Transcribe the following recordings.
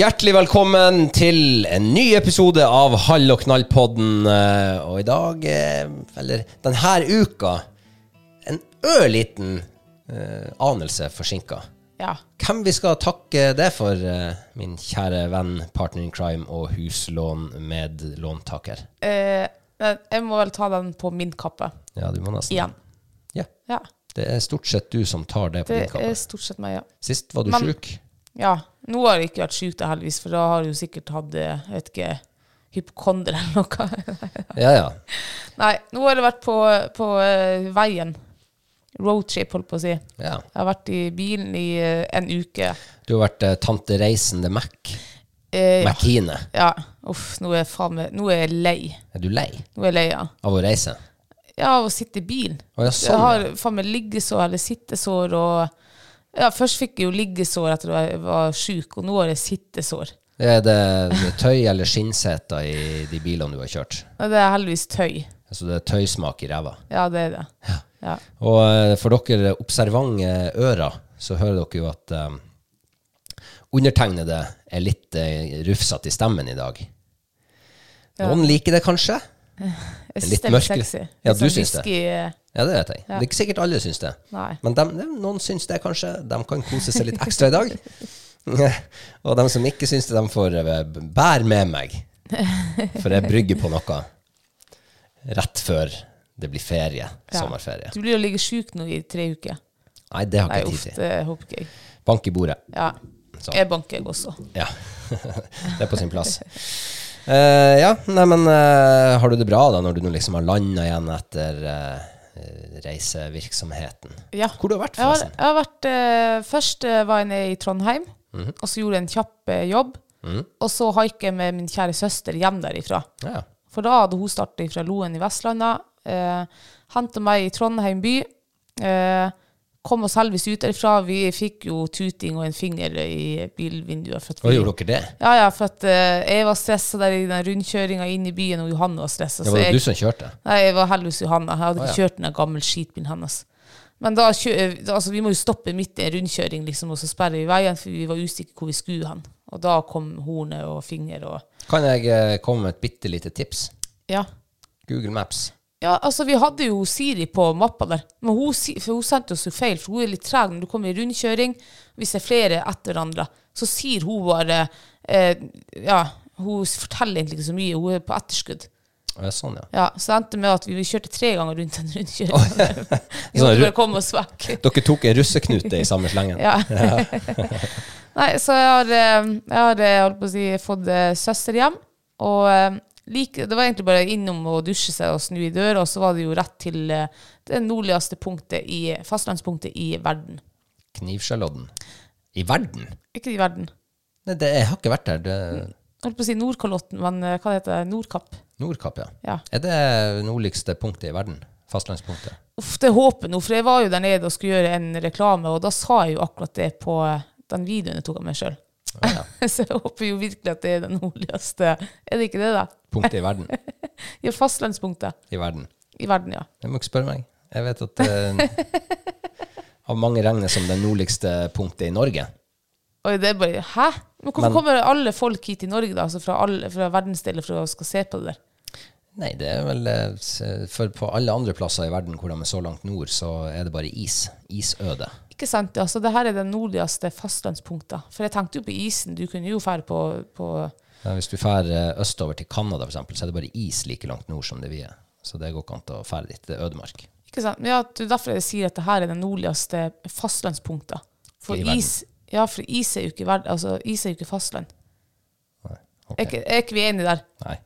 Hjertelig velkommen til en ny episode av Hall og knall-podden. eh, Og i dag, eh, eller denne uka, en ørliten uh, anelse forsinka. Ja. Hvem vi skal takke det for, uh, min kjære venn, partner in crime og huslån med låntaker men jeg må vel ta den på min kappe Ja, du må nesten igjen. Ja. Ja. Det er stort sett du som tar det på Det din kappe. Det er stort sett meg, ja. Sist var du sjuk. Ja. Nå har jeg ikke vært sjuk, heldigvis, for da har jeg jo sikkert hatt eh, jeg vet ikke, hypokonder eller noe. Ja, ja. Nei, nå har jeg vært på, på uh, veien. Roadtrip, holdt på å si. Jeg har vært i bilen i uh, en uke. Du har vært uh, tante Reisende Mac. Eh, ja. Macine. ja. Uff, nå er, meg, nå er jeg lei. Er du lei Nå er jeg lei, ja. av å reise? Ja, av å sitte i bilen. Å, ja, sånn, jeg har faen meg liggesår eller sittesår og Ja, først fikk jeg jo liggesår etter at jeg var sjuk, og nå har jeg sittesår. Er det tøy eller skinnseter i de bilene du har kjørt? Det er heldigvis tøy. Så det er tøysmak i ræva. Ja, det er det. Ja. Og eh, for dere observante ører, så hører dere jo at um, undertegnede er litt uh, rufsete i stemmen i dag. Noen liker det kanskje? Jeg det er litt sexy. Ja, du sånn syns det. Ja, det vet jeg. Det er ikke sikkert alle syns det. Nei. Men dem, dem, noen syns det kanskje. De kan kose seg litt ekstra i dag. og de som ikke syns det, de får eh, bære med meg. For jeg brygger på noe rett før det blir ferie. Ja. Sommerferie. Du blir jo ligge sjuk nå i tre uker. Nei, det har ikke jeg tid til. Bank i bordet. Ja. Så. Jeg banker, jeg også. Ja. det er på sin plass. Uh, ja, nei, men uh, har du det bra da, når du nå liksom har landa igjen etter eh, reisevirksomheten? Ja. Hvor du har vært, Jeg har, jeg har vært, eh, først eh, var jeg nede i Trondheim, Mhm. og så gjorde jeg en kjapp eh, jobb. Og så haiket jeg med min kjære søster hjem derifra. Ja. For da hadde hun startet fra Loen i Vestlandet. Eh, Henta meg i Trondheim by. Eh, kom oss heldigvis ut derifra. Vi fikk jo tuting og en finger i bilvinduet. For vi, gjorde dere det? ja, ja, for at uh, jeg var stressa der i den rundkjøringa inn i byen, og Johanne var stressa. Det var det du som kjørte? Nei, jeg var heldigvis Johanne. Jeg hadde ikke ikke ja. kjørt den gamle skitbilen hennes. Men da eh, da- altså, vi må jo stoppe midt i en rundkjøring, liksom, og så sperre vi veien, for vi var usikre hvor vi skulle hen. Og da kom hornet og finger og Kan jeg eh, komme med et bitte lite tips? Ja. Google Maps. Ja, altså Vi hadde jo Siri på mappa der, men hun, for hun sendte oss jo feil. For hun er litt treg når du kommer i rundkjøring. Hvis det er flere etter hverandre, så sier hun bare eh, Ja, hun forteller egentlig ikke så mye. Hun er på etterskudd. Ja, Sånn, ja. Ja, Så det endte med at vi, vi kjørte tre ganger rundt en rundkjøring. ja. Sånn bare komme oss vekk. Dere tok en russeknute i samme slengen? Ja. Nei, så jeg har, eh, jeg har eh, holdt på å si, fått eh, søster hjem. Og like, det var egentlig bare innom og dusje seg og snu i døra, og så var det jo rett til eh, det nordligste punktet i fastlandspunktet i verden. Knivskjellodden. I verden? Ikke i verden. Nei, det, jeg har ikke vært der. Det Jeg holdt på å si Nordkalotten, men eh, hva heter det? Nordkapp. Nordkapp, ja. Ja. Er det nordligste punktet i verden? Fastlandspunktet? Uff, det håper jeg nå, for jeg var jo der nede og skulle gjøre en reklame, og da sa jeg jo akkurat det på eh, den videoen jeg tok av meg sjøl. så jeg håper jo virkelig at det er det nordligste Er det ikke det, da? Punktet i verden? Ja, fastlandspunktet I verden. i verden, ja. Du må ikke spørre meg. Jeg vet at eh, av mange regnes som det nordligste punktet i Norge. Oi, det er bare Hæ? Men hvorfor Men- kommer alle folk hit til Norge, da? Altså fra, alle, fra verdensdeler for å skal se på det der? Nei, det er vel eh, s- For på alle andre plasser i verden hvor de er så langt nord, så er det bare is. Isøde. Ikke sant? Altså, det her er det nordligste fastlandspunktet. For jeg tenkte jo på isen. Du kunne jo fære på, på Ja, hvis du drar eh, østover til Canada, eksempel, så er det bare is like langt nord som det vi er. Så det går ikke an å fære dit. Det er ødemark. Ikke sant? Ja, er derfor jeg sier at dette er det nordligste fastlandspunktet. For is, ja, for is er jo ikke, verd, altså, is er jo ikke fastland. Nei. okay. Er, er ikke vi enige der? Nei.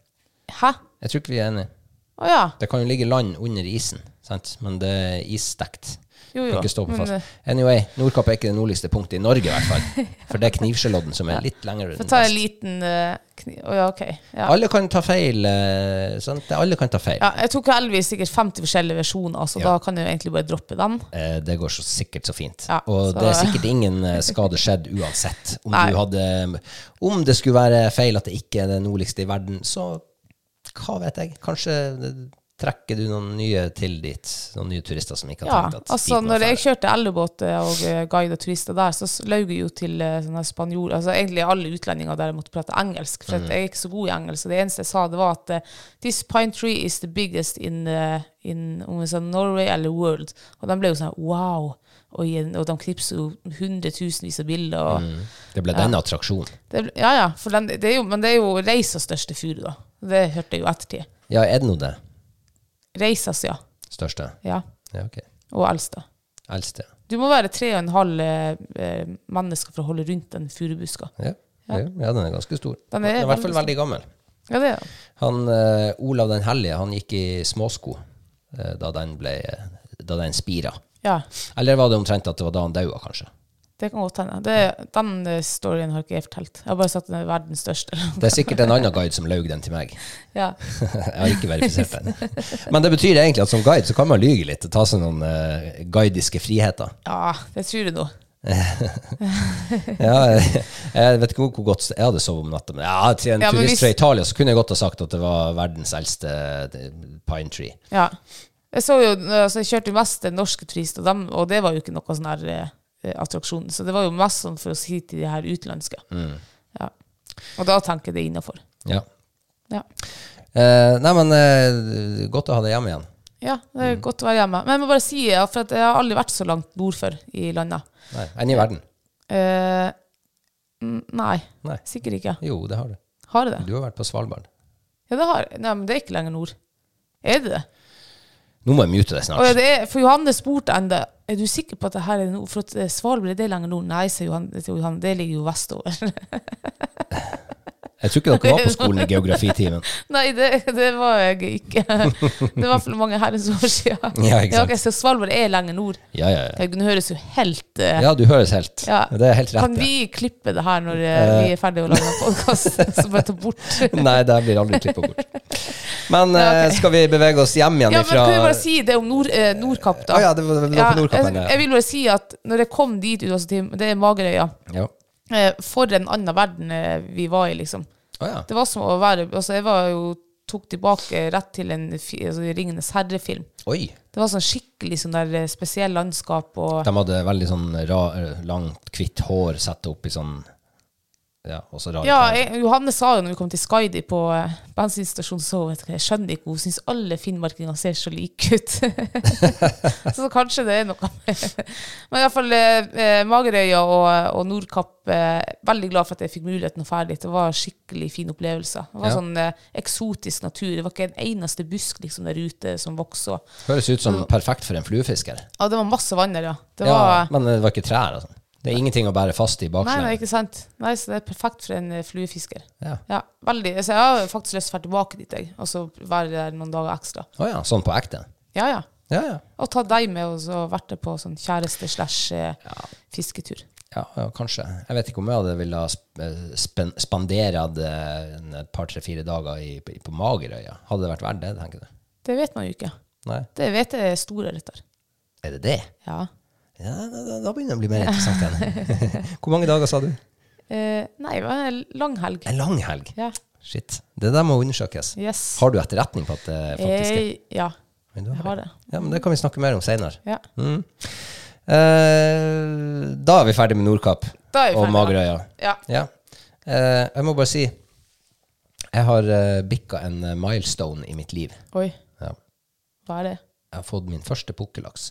Hæ? Jeg tror ikke vi er enige. Å ja. Det kan jo ligge land under isen, sant? men det er isdekt. Jo, Kan jo. ikke stå på fast. eh, Anyway, Nordkapp er ikke det nordligste punktet i Norge, i hvert fall. For det er Knivskjellodden som er litt lenger Få ta en liten uh, kniv... Oh, ja, OK. Ja. Alle kan ta feil. Uh, Sant? Alle kan ta feil. ja, jeg tok Elvis sikkert 50 forskjellige versjoner, så Ja. da kan jeg jo egentlig bare droppe den. Eh, Det går så sikkert så fint. Ja, og så- det er sikkert ingen eh, skade skjedd uansett. Om, Nei. du hadde, om det skulle være feil at det ikke er det nordligste i verden, så hva vet jeg? Kanskje eh, trekker du noen nye til dit? Noen nye turister som ikke har Ja, tenkt at altså når jeg kjørte ellebåt eh, og uh, guida turister der, så laug jeg jo til uh, sånne spanjol... Altså egentlig alle utlendinger der jeg måtte prate engelsk, for mm. jeg er ikke så god i engelsk. og det eneste jeg sa, det var at eh, This pine tree is the biggest in, uh, in om jeg sa Norway eller world. Og de ble jo sånn wow. Og, og de knipser jo hundretusenvis av bilder. Og, Det ble denne attraksjonen. det, ble- ja, ja, den, det jo, men det er jo Reisas største furu, da. Det hørte jeg jo ettertid. Ja, er det nå det Reisas, ja. største? ja. Ja, okay. Og eldste. Eldste? Du må være tre og en halv eh, eh, mennesker for å holde rundt den furubuska. Ja. Ja. ja, den er ganske stor. Den er i hvert fall veldig gammel. Ja, det er. Han, eh, Olav den hellige han gikk i småsko eh, da den ble da den spira. Ja, Eller var det omtrent at det var da han daua, kanskje? Det kan godt hende. Det- Den eh, storyen har ikke jeg fortalt. Jeg har bare sagt den er verdens største. Det er sikkert en annen guide som laug den til meg. ja. Jeg har ikke verifisert den. Men det betyr egentlig at som guide så kan man lyge litt og ta seg noen uh, guidiske friheter. ja, det tror jeg nå. Ja, jeg, vet ikke hvor, godt jeg hadde sovet om natta, men ja, til en Ja, turist hvis- fra Italia så kunne jeg godt ha sagt at det var verdens eldste eh, pine tree. Ja. Jeg så jo, altså jeg kjørte jo mest norske turister, og, dem, og det var jo ikke noe sånn her eh, attraksjon. Så det var jo mest sånn for å si til de her utenlandske. Ja. Og da tenker jeg det innafor. Ja. Ja. Eh, nei, men eh, godt å ha deg hjemme igjen. ja, det er godt å være hjemme. Men jeg må bare si, ja, for jeg har aldri vært så langt nord før i landet. Nei, Enn i verden? Eh, mm, nei, Nei. sikkert ikke. Jo, det har du. Har jeg det? Du har vært på Svalbard. Ja, det har jeg. Nei, men det er ikke lenger nord. Er det det? Nå må jeg mute deg snart. Og det er, for Johanne spurte enda Er du sikker på at det her er nord? For at eh, Svalbard er det lenger nord? Nei, sier Johan, Det ligger jo vestover. Jeg tror ikke dere var på skolen i geografitimen. Nei, det, det var jeg ikke. Det var for mange herrens år siden. Ja, ikke sant. ok, så Svalbard er lenger nord. Ja, ja, ja. Du høres jo helt uh, Ja, du høres helt. ja. Det er helt rett. Kan vi klippe det her når uh, vi er ferdige å lage podkast? Så bare ta bort. Nei, det blir aldri klippet bort. Men Ja, eh, skal vi bevege oss hjem igjen Ja, men kan vi bare si det om Nord, Nordkapp, da? Ah, ja, det var, det var Ja, på Nordkappen. jeg, jeg vil bare si at når jeg kom dit det er Magerøya, Ja. Eh, for en annen verden eh, vi var i, liksom. Å ja. Det var som å være Altså, jeg var jo tok tilbake rett til en altså, Ringenes herre-film. Det var sånn skikkelig sånn der eh, spesiell landskap og De hadde veldig sånn ra, langt, hvitt hår satt opp i sånn Ja, Ja, jeg, Johanne sa jo når vi kom til Skaidi på uh, bensinstasjonen, så vet jeg, jeg skjønner ikke, hun syns alle finnmarkinger ser så like ut. så kanskje det er noe Men iallfall eh, eh, Magerøya og, og Nordkapp eh, Veldig glad for at jeg fikk muligheten å ferde dit. Det var skikkelig fin opplevelse. Det var Ja. sånn eh, eksotisk natur. Det var ikke en eneste busk liksom, der ute som vokste. Høres ut som perfekt for en fluefisker. Ja, det var masse vann der, ja. Det Ja, var, men det var ikke trær og sånn. Det er ingenting å bære fast i Nei, nei, bakslengene. ikke sant. Nei, Så det er perfekt for en eh, fluefisker. Ja. Ja, veldig. Så jeg har faktisk lyst til å dra tilbake dit, jeg. Og så være der noen dager ekstra. Å ja, sånn på ekte. Ja, ja. Ja, ja. Og ta deg med, og så vært på sånn kjæreste slash eh, fisketur. Ja, ja, kanskje. Jeg vet ikke om jeg hadde ville eh, spen- spandert et par, tre, fire dager i, i, på Magerøya. Hadde det vært verdt det, tenker du? Det vet man jo ikke. Nei. Det vet jeg er store retter. Er det det? Ja. Ja, da, da, begynner det å bli mer interessant igjen. Hvor mange dager sa du? Eh, nei, det var en lang helg. En lang helg. Ja. Shit. Det der må undersøkes. Yes. Har du etterretning på at det faktisk er Eh, ja, Men du jeg har det. Ja, men det kan vi snakke mer om senere. Ja. Mm. Eh, da er vi ferdig med Nordkapp Da vi og. Magerøya. Ja. Ja. Eh, jeg må bare si Jeg har uh, bikka en eh, milestone i mitt liv. Oi, Ja. hva er det? Jeg har fått min første pukkellaks.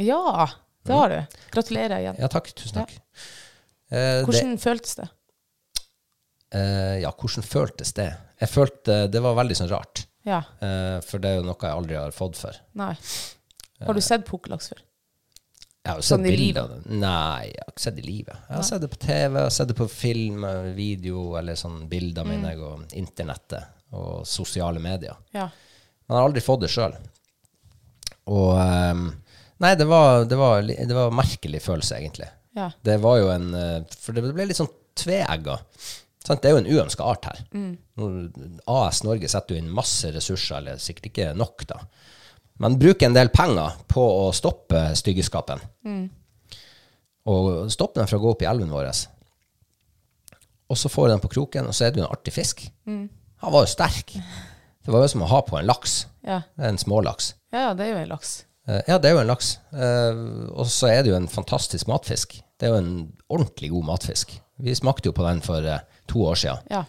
Ja, det har du. Gratulerer igjen. Ja, takk. Tusen takk. Ja. Hvordan føltes det? det, eh, ja, hvordan føltes det? Jeg følte Det var veldig sånn rart. Ja, Eh, for det er jo noe jeg aldri har fått før. nei. Har du sett pukkellaks før? Jeg har jo sett Sånn bilder av det. Nei, jeg har ikke sett det i livet. Jeg har sett det på TV, jeg har sett det på film, eh, video eller sånn bilder, Mm. mener og internettet og sosiale medier. Ja. Men jeg har aldri fått det sjøl. Og ehm, Nei, det var, det, var, det var en merkelig følelse, egentlig. Ja. Det var jo en eh, For det ble litt sånn tveegga. Det er jo en uønska art her. Mm. AS Norge setter jo inn masse ressurser, eller sikkert ikke nok, da. Men bruker en del penger på å stoppe styggeskapen. Og stoppe den fra å gå opp i elven vår. Og så får den på kroken, og så er det jo en artig fisk. Han var jo sterk. Det var jo som å ha på en laks. Ja. En smålaks. ja, ja, det er jo en laks. Eh, Ja, det er jo en laks. Eh, Og så er det jo en fantastisk matfisk. Det er jo en ordentlig god matfisk. Vi smakte jo på den for eh, to år siden. Ja.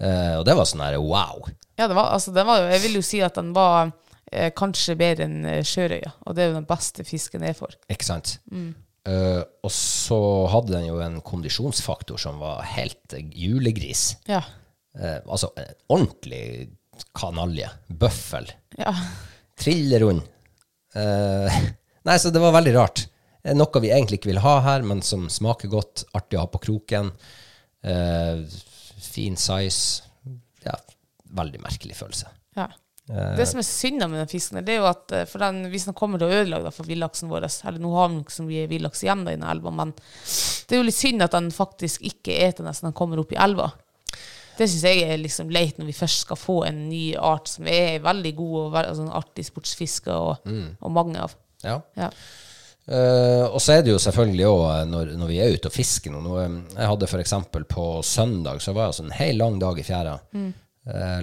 Og det var sånn her wow. Ja, det var, altså, det var jeg vil jo si at den var eh, kanskje bedre enn sjørøya. Og det er jo den beste fisken jeg får. Ikke sant? Eh, og så hadde den jo en kondisjonsfaktor som var helt julegris. Ja. Uh, altså en ordentlig kanalje. Bøffel. Ja. Trillerund. Eh, nei, så det var veldig rart. Eh, Noe vi egentlig ikke vil ha her, men som smaker godt. Artig å ha på kroken. Uh, fin size. Ja, veldig merkelig følelse. ja. Det som er synd med den fisken, det er jo at for den, hvis den kommer til å ødelegge for villaksen vår Eller nå har vi ikke så mye villaks igjen da i elva, men det er jo litt synd at den faktisk ikke eter nesten den kommer opp i elva. Det syns jeg er liksom leit når vi først skal få en ny art som er veldig god og ve- altså, en artig sportsfiske, og, og mange av. Ja. Ja. Uh, og så er det jo selvfølgelig òg når, når vi er ute og fisker noe. eh, jeg hadde f.eks. på søndag så var jeg altså en hel lang dag i fjæra. Mm.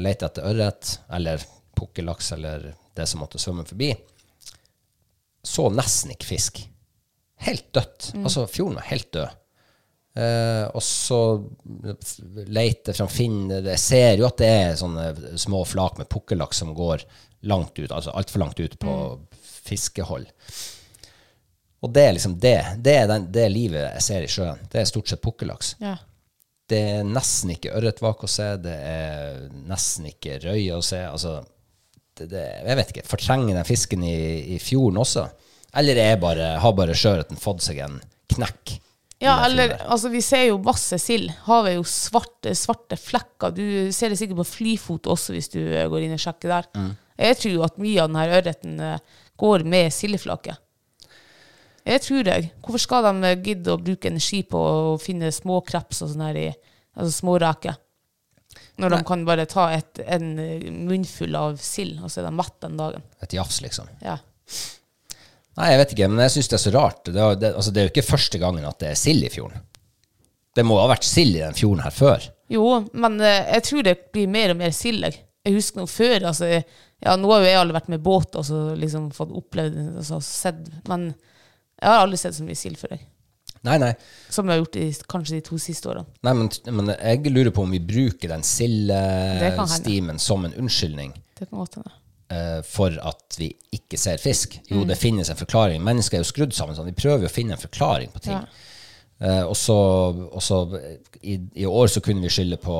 Lette etter ørret eller pukkellaks eller det som måtte svømme forbi. Så nesten ikke fisk. Helt dødt. Altså, fjorden var helt død. Eh, og så leter fram finner Jeg ser jo at det er sånne små flak med pukkellaks som går langt ut, altså altfor langt ut på fiskehold. Og det er liksom det. Det er den, det livet jeg ser i sjøen. Det er stort sett pukkellaks. Ja. Det er nesten ikke ørretvak å se. Det er nesten ikke røye å se. Altså, det, det, jeg vet ikke. Fortrenger den fisken i, i fjorden også? Eller er bare, har bare sjøørreten fått seg en knekk? Ja, eller altså, vi ser jo masse sild. Havet er jo svarte, svarte flekker. Du ser det sikkert på flyfot også hvis du eh, går inn og sjekker der. Mm. Jeg tror jo at mye av denne ørreten eh, går med sildeflaket. Jeg tror det. Hvorfor skal de eh, gidde å bruke energi på å finne småkreps og sånn her i Altså småreker? Når de kan bare ta et, en munnfull av sild, og så er de mett den dagen. Et jafs, liksom. Ja. Nei, jeg vet ikke, men jeg syns det er så rart. Det det, altså, det er jo ikke første gangen at det er sild i fjorden. Det må ha vært sild i den fjorden her før. Jo, men eh, jeg tror det blir mer og mer sild. jeg. Husker noe før. altså, ja, Nå har jo jeg aldri vært med båt og så liksom fått opplevd altså, sett, Men jeg har aldri sett så mye sild før. jeg. Nei, nei. Som jeg har gjort i kanskje de to siste årene. nei men, men jeg lurer på om vi bruker den sildestimen som en unnskyldning Det kan godt hende. Eh, for at vi ikke ser fisk. Jo, Mm. det finnes en forklaring. Mennesker er jo skrudd sammen sånn. Vi prøver jo å finne en forklaring på ting. Ja. Eh, og så, og så i, i år så kunne vi skylde på,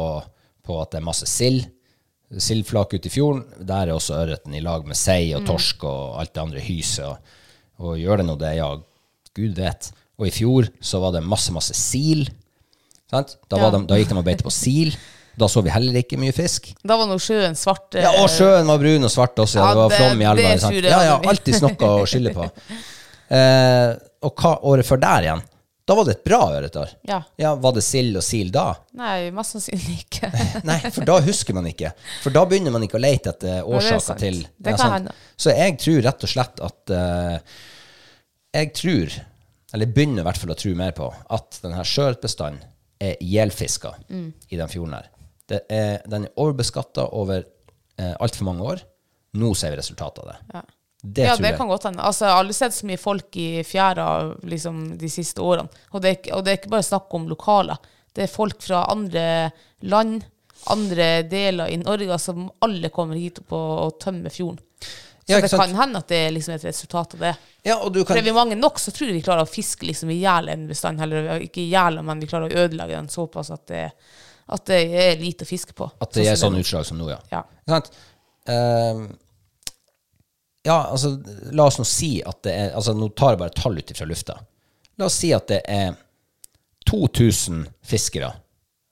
på at det er masse sild. Sildflak ute i fjorden. Der er også ørreten i lag med sei Mm. og torsk og alt det andre hyset. Og, og gjør det nå det? Ja, gud vet. Og i fjor så var det masse, masse sil. Sant? Da, var Ja. de, da gikk de og beitet på sil. Da så vi heller ikke mye fisk. Da var nå sjøen svart. eh, Ja, og sjøen var brun og svart også. Ja, det var flom i elva. Ja, ja, alltid noe å skylde på. Eh, og hva året før der igjen? Da var det et bra ørretår. Ja. ja. Var det sild og sil da? Nei, mest sannsynlig ikke. Nei, for da husker man ikke. For da begynner man ikke å lete etter er årsaker til Det kan hende. Så jeg tror rett og slett at uh, Jeg tror, eller begynner i hvert fall å tro mer på, at denne sjøørretbestanden er ihjelfiska Mm. i den fjorden her. Det er, den er overbeskatta over eh, altfor mange år. Nå ser vi resultatet av det. Ja. Det ja, det kan godt hende. Altså, jeg har aldri sett så mye folk i fjæra liksom, de siste årene. Og det, er, og det er ikke bare snakk om lokaler. Det er folk fra andre land andre deler i Norge. som alle kommer hit opp og, og tømmer fjorden. Så Ja, det kan hende at det er liksom et resultat av det. Ja, og du For kan er vi mange nok, så tror jeg vi klarer å fiske liksom i hjel en bestand. Eller ikke i hjel, men vi klarer å ødelegge den såpass at det, at det er lite å fiske på. At det gir som sånn utslag som nå, ja. Ja. Sant? Ehm, ja, altså, la oss nå si at det er Altså, nå tar jeg bare tall ut fra lufta. La oss si at det er 2000 fiskere,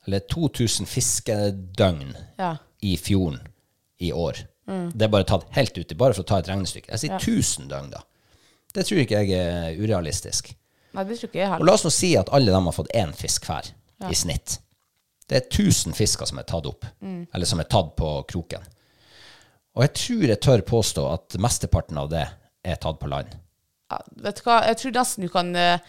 eller 2000 fiskedøgn Ja. i fjorden i år. Det er bare tatt helt uti, bare for å ta et regnestykke. Jeg sier Ja. 1000 døgn, da. Det tror ikke jeg er urealistisk. Nei, det tror ikke jeg Og heller. la oss nå si at alle dem har fått én fisk hver, i snitt. Det er 1000 fisker som er tatt opp, eller som er tatt på kroken. Og jeg tror jeg tør påstå at mesteparten av det er tatt på land. Ja, vet du hva, jeg tror nesten du kan eh,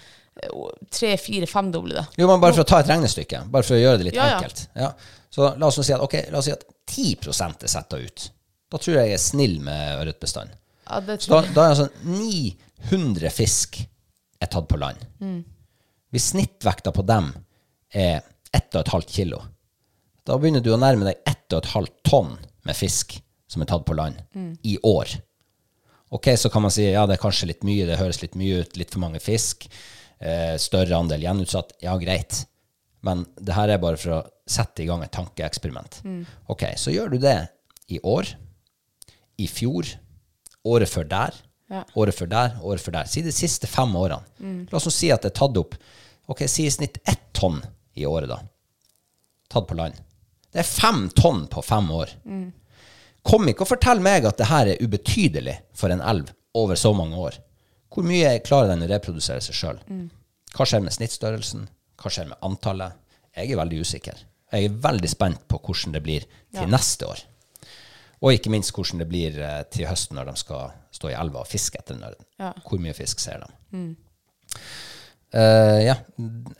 tre, fire, femdoble det. Jo, men bare for å ta et regnestykke, bare for å gjøre det litt Ja, enkelt. Ja. Så la oss si at, okay, la oss si at 10 er setta ut. Da tror jeg jeg er snill med ørretbestanden. Ja, Så da, da er altså 900 fisk er tatt på land. Hvis snittvekta på dem er 1,5 kilo, da begynner du å nærme deg 1,5 tonn med fisk som er tatt på land i år. Ok, så kan man si ja, det er kanskje litt mye, det høres litt mye ut, litt for mange fisk, eh, større andel gjenutsatt. Ja, greit. Men det her er bare for å sette i gang et tankeeksperiment. Ok, så gjør du det i år, i fjor, året før der, Ja. året før der, året før der. Si de siste fem årene. La oss si at det er tatt opp ok, si i snitt ett tonn i året, da. Tatt på land. Det er fem tonn på fem år. Kom ikke og fortell meg at det her er ubetydelig for en elv over så mange år. Hvor mye klarer den å reprodusere seg sjøl? Hva skjer med snittstørrelsen? Hva skjer med antallet? Jeg er veldig usikker. Jeg er veldig spent på hvordan det blir til neste år. Og ikke minst hvordan det blir eh, til høsten når de skal stå i elva og fiske etter den. Ja. Hvor mye fisk ser de? Eh, ja,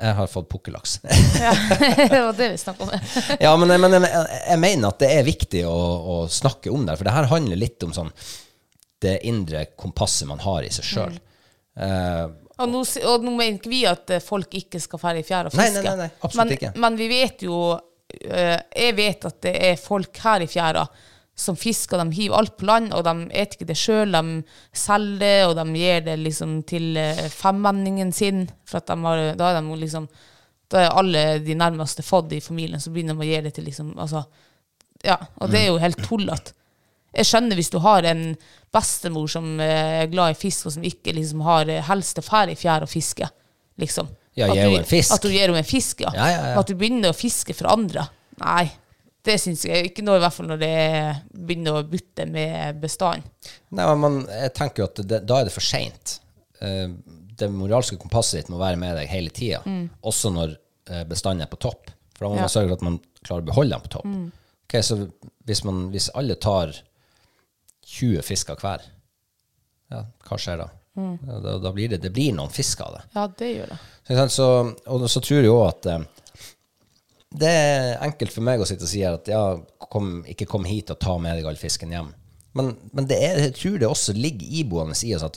jeg har fått pukkellaks. Ja, det var det vi snakket om. ja, men, men jeg, jeg mener at det er viktig å, å snakke om det, for det her handler litt om sånn det indre kompasset man har i seg sjøl. Og nå, og nå mener ikke vi at eh, folk ikke skal dra i fjæra og fiske. nei, nei, nei, absolutt men, ikke. Men vi vet jo Jeg vet at det er folk her i fjæra som fisker. De hiver alt på land, og de spiser ikke det sjøl. De selger det, og de gir det liksom til eh, femmenningen sin. For at de har, da er de liksom Da er alle de nærmeste fått i familien, så begynner de å gi det til liksom altså, Ja, og det er jo helt tullete. Jeg skjønner hvis du har en bestemor som eh, er glad i fisk, og som ikke liksom har eh, helst å fære i fjær og fiske. Liksom. Ja, At gi du- henne en fisk. At du gir henne en fisk, ja. Ja, ja, ja. At du begynner å fiske for andre. Nei, det syns jeg ikke nå, i hvert fall når det er- begynner å butte med bestanden. Nei, men jeg tenker jo at det, da er det for seint. det moralske kompasset ditt må være med deg hele tida, også når eh, bestanden er på topp. For da må Ja. man sørge for at man klarer å beholde den på topp. Ok, så hvis, man, hvis alle tar 20 fisker hver, ja, hva skjer da? Mm. da, da blir det, det blir noen fisk av det. Ja, det gjør det. Så, og så tror jeg òg at eh, det er enkelt for meg å sitte og si at ja, kom, ikke kom hit og ta med deg all fisken hjem. Men, men det er, jeg tror det også ligger iboende i oss at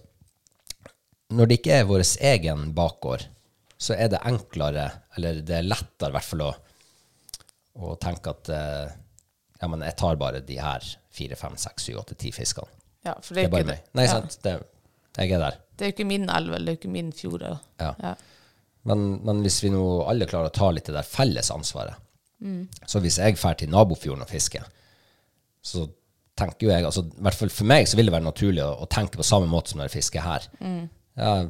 når det ikke er vår egen bakgård, så er det enklere, eller det er lettere i hvert fall å, å tenke at eh, ja, men jeg tar bare de her fire, fem, seks, syv, åtte, ti fiskene. Ja, for Det det er er, bare meg. Nei, ja. sant. Det, jeg er der. det er jo ikke min elv, eller det er jo ikke min fjord. ja. Ja. Men, men hvis vi nå alle klarer å ta litt det der felles ansvaret Så hvis jeg drar til nabofjorden og fisker, så tenker jo jeg altså, I hvert fall for meg så vil det være naturlig å, å tenke på samme måte som når jeg fisker her. Jeg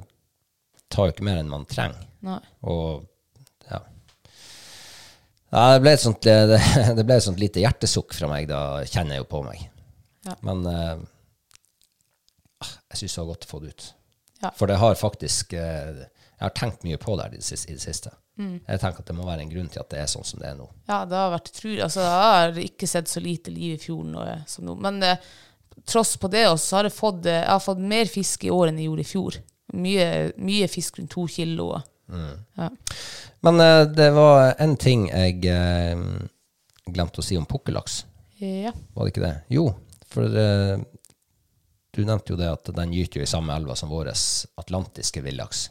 tar jo ikke mer enn man trenger. Nei. Og ja. ja det, ble et sånt, det, det, det ble et sånt lite hjertesukk fra meg, da kjenner jeg jo på meg. Ja. Men eh, ah, jeg syns det var godt å få det ut. Ja. For det har faktisk eh, Jeg har tenkt mye på det her i det siste. Mm. Jeg tenker at det må være en grunn til at det er sånn som det er nå. Ja, det har vært utrolig. Altså, jeg har ikke sett så lite liv i fjorden nå, eh, som nå. Men eh, tross på det også, så har jeg fått, eh, jeg har fått mer fisk i år enn jeg gjorde i fjor. Mye, mye fisk rundt to kilo. Ja. Men eh, det var en ting jeg eh, glemte å si om pukkellaks. ja. Var det ikke det? Jo, for eh, du nevnte jo det at den gyter jo i samme elva som vår atlantiske villaks.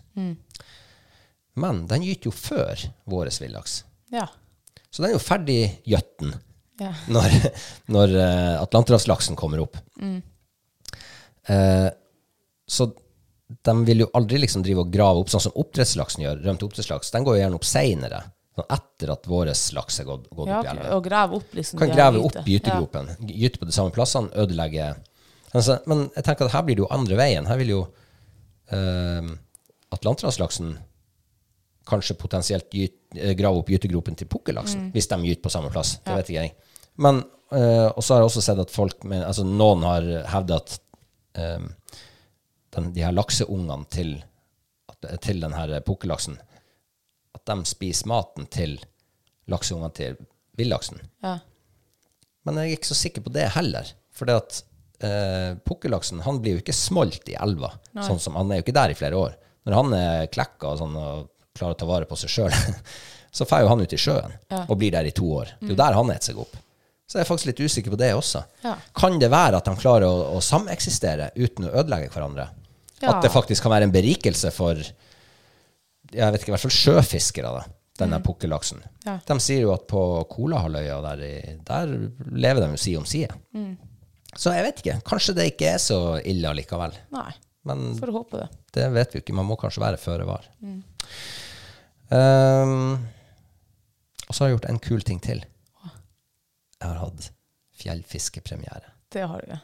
Men den gyter jo før vår villaks. Ja. Så den er jo ferdig gjøtten. Ja. når, når eh, atlanterhavslaksen kommer opp. Eh, så de vil jo aldri liksom drive og grave opp, sånn som oppdrettslaksen gjør. Rømt oppdrettslaks. Den går jo gjerne opp seinere, sånn etter at vår laks er gått, gått Ja, opp i elva. Og grave opp, liksom. Kan grave opp gytegropen, gyte på de samme plassene, ødelegge altså, Men jeg tenker at her blir det jo andre veien. Her vil jo eh, atlanterhavslaksen kanskje potensielt gyt, eh, grave opp gytegropen til pukkellaksen, hvis de gyter på samme plass. Det vet ikke jeg. Men, eh, og så har jeg også sett at folk med, altså noen har hevda at eh, den, de her lakseungene til, til den her pukkellaksen, at de spiser maten til lakseungene til villaksen. Ja. Men jeg er ikke så sikker på det heller. For det at eh, pukkellaksen han blir jo ikke smolt i elva. Sånn som, han er jo ikke der i flere år. Når han er klekka og, sånn, og klarer å ta vare på seg sjøl, så drar jo han ut i sjøen og blir der i to år. Det er jo der han eter seg opp. Så jeg er faktisk litt usikker på det også. Ja. Kan det være at han klarer å, å sameksistere uten å ødelegge hverandre? Ja. At det faktisk kan være en berikelse for jeg vet ikke, i hvert fall sjøfiskere, da, denne pukkellaksen. Ja. De sier jo at på Kolahalvøya, der, der lever de jo side om side. Så jeg vet ikke. Kanskje det ikke er så ille allikevel. Nei, Men får håpe det. det vet vi jo ikke. Man må kanskje være føre var. Um, og så har jeg gjort en kul ting til. Jeg har hatt fjellfiskepremiere. Det har du.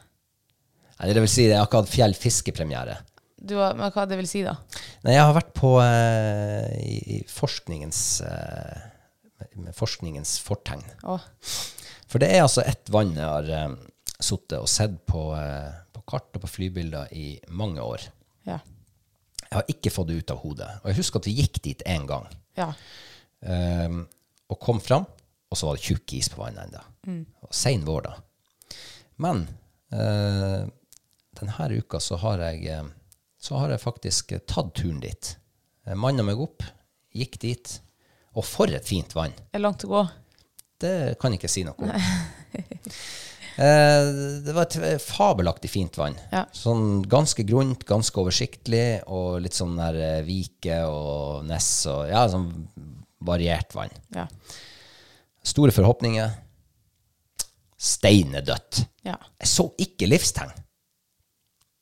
Nei, det vil si, jeg har ikke hatt fjellfiskepremiere. Du har, men hva det vil si, da? Nei, jeg har vært på uh, i, i forskningens uh, med forskningens fortegn. Åh. For det er altså ett vann jeg har eh, sittet og sett på, eh, på kart og på flybilder i mange år. ja. Jeg har ikke fått det ut av hodet. Og jeg husker at vi gikk dit en gang. Ja. Um, og kom fram, og så var det tjukk is på vannet ennå. Og Sein vår, da. Men uh, denne uka så har jeg eh, så har jeg faktisk eh, tatt turen dit. Manna meg opp, gikk dit. Og for et fint vann! Det Er langt å gå? Det kan jeg ikke si noe om. Eh, det var et fabelaktig fint vann. Ja. Sånn ganske grunt, ganske oversiktlig, og litt sånn der eh, vike og ness og Ja, sånn variert vann. Ja. Store forhåpninger. Steinedødt. ja. Jeg så ikke livstegn.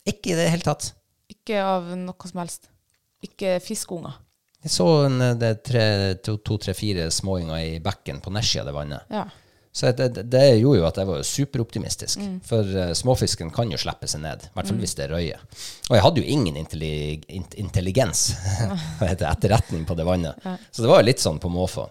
Ikke i det hele tatt. Ikke av noe som helst. Ikke fiskeunger. Jeg så to-tre-fire er to, to, småunger i bekken på nedsida av det vannet. Ja. Så det, det, gjorde jo at jeg var superoptimistisk. Mm. For uh, småfisken kan jo slippe seg ned, i hvert fall hvis det er røye. Og jeg hadde jo ingen intellig, in, intelligens, etterretning på det vannet. Så det var jo litt sånn på måfå.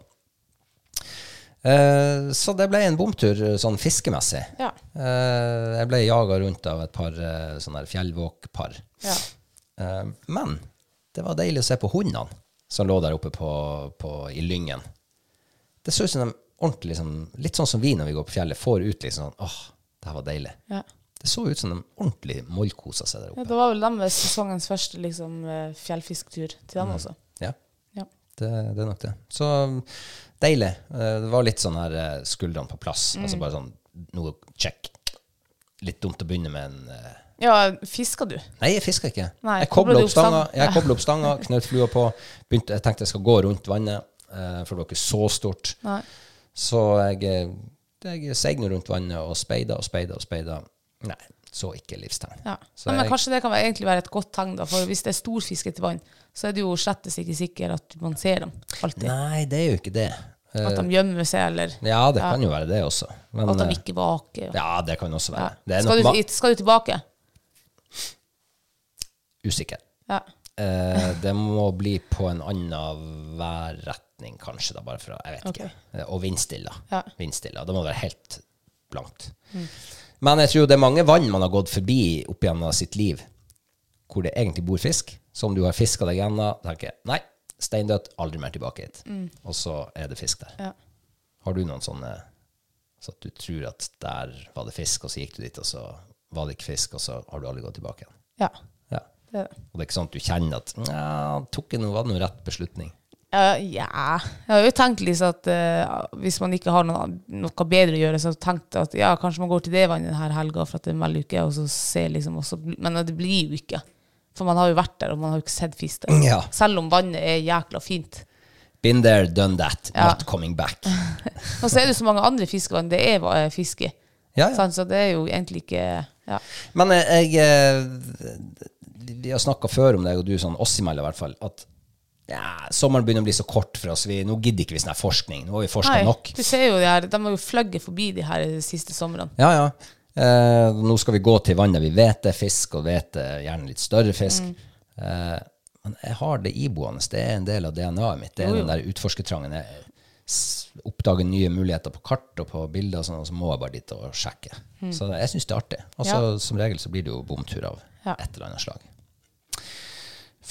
Uh, så det ble en bomtur sånn fiskemessig. Ja. Uh, jeg ble jaga rundt av et par sånne fjellvåkpar. Ja. Men det var deilig å se på hundene som lå der oppe på, på, i lyngen. Det så ut som de ordentlig liksom, Litt sånn som vi når vi går på fjellet, får ut liksom sånn Åh, det her var deilig. Ja. Det så ut som de ordentlig mollkosa seg der oppe. ja. Det var vel deres sesongens første liksom, eh, fjellfisktur til dem også. Ja, Ja. det, det er nok det. Så deilig. Eh, Det var litt sånn her eh, skuldrene på plass. Altså bare sånn noe check. Litt dumt å begynne med en ja, fiska du? Nei, jeg fiska ikke. Nei, jeg kobla opp stanga, jeg Ja. koblet opp stanga knøt flua på. Begynte, jeg tenkte jeg skal gå rundt vannet, for det var ikke så stort. Nei. Så jeg, eh, jeg segner rundt vannet og speider og speider og speider. Nei, så ikke livstegn. Ja. Så Nei, men jeg- kanskje det kan være, egentlig være et godt tegn, da. For hvis det er storfiskete vann, så er det jo slettes ikke sikkert at man ser dem alltid. Nei, det er jo ikke det. Eh, At de gjemmer seg, eller ja, det kan jo være det også. Men, at de eh, ikke vaker. og- ja, det kan også være. Ja. Det Skal, du, skal du tilbake? usikker. Ja. Eh, det må bli på en annen værretning, kanskje, da, bare for å Jeg vet ikke. Eh, Og vindstille. Ja. vindstille. Det må være helt blankt. Men jeg tror det er mange vann man har gått forbi opp gjennom sitt liv, hvor det egentlig bor fisk. Så om du har fiska deg gjennom, tenker jeg nei, steindødt, aldri mer tilbake hit. Og så er det fisk der. Ja. Har du noen sånne så at du tror at der var det fisk, og så gikk du dit, og så var det ikke fisk, og så har du aldri gått tilbake igjen? ja. Ja. Det. Og det er ikke sånn at du kjenner at ja, tok jeg noe, var det noe rett beslutning? Ja, yeah. Jeg har jo tenkt liksom at uh, hvis man ikke har noe, noe bedre å gjøre, så har jeg at ja, kanskje man går til det vannet denne helga for at det er melduke, og så ser liksom også, Men det blir jo ikke. For man har jo vært der, og man har jo ikke sett fisk der. Ja. Selv om vannet er jækla fint. Been there, done that. Ja. Not coming back. Og så er det så mange andre fiskevann det er uh, fiske i. Ja. Så det er jo egentlig ikke ja. Men jeg, jeg eh, Vi har snakka før om det, og du sånn oss imellom i hvert fall, at ja, sommeren begynner å bli så kort for oss. Vi, nå gidder ikke vi sånn her forskning. Nå har vi forska nok. du ser jo det her, de har jo fløyet forbi de her siste somrene. Ja, ja. Eh, nå skal vi gå til vann der vi vet det er fisk, og vet det er gjerne litt større fisk. Mm. Eh, men jeg har det iboende. Det er en del av DNA-et mitt. Det er Jo, jo. den der utforskertrangen. Jeg oppdager nye muligheter på kart og på bilder, og sånn, og så må jeg bare dit og sjekke. Så jeg syns det er artig. Og Mm. Ja. som regel så blir det jo bomtur av Ja. et eller annet slag.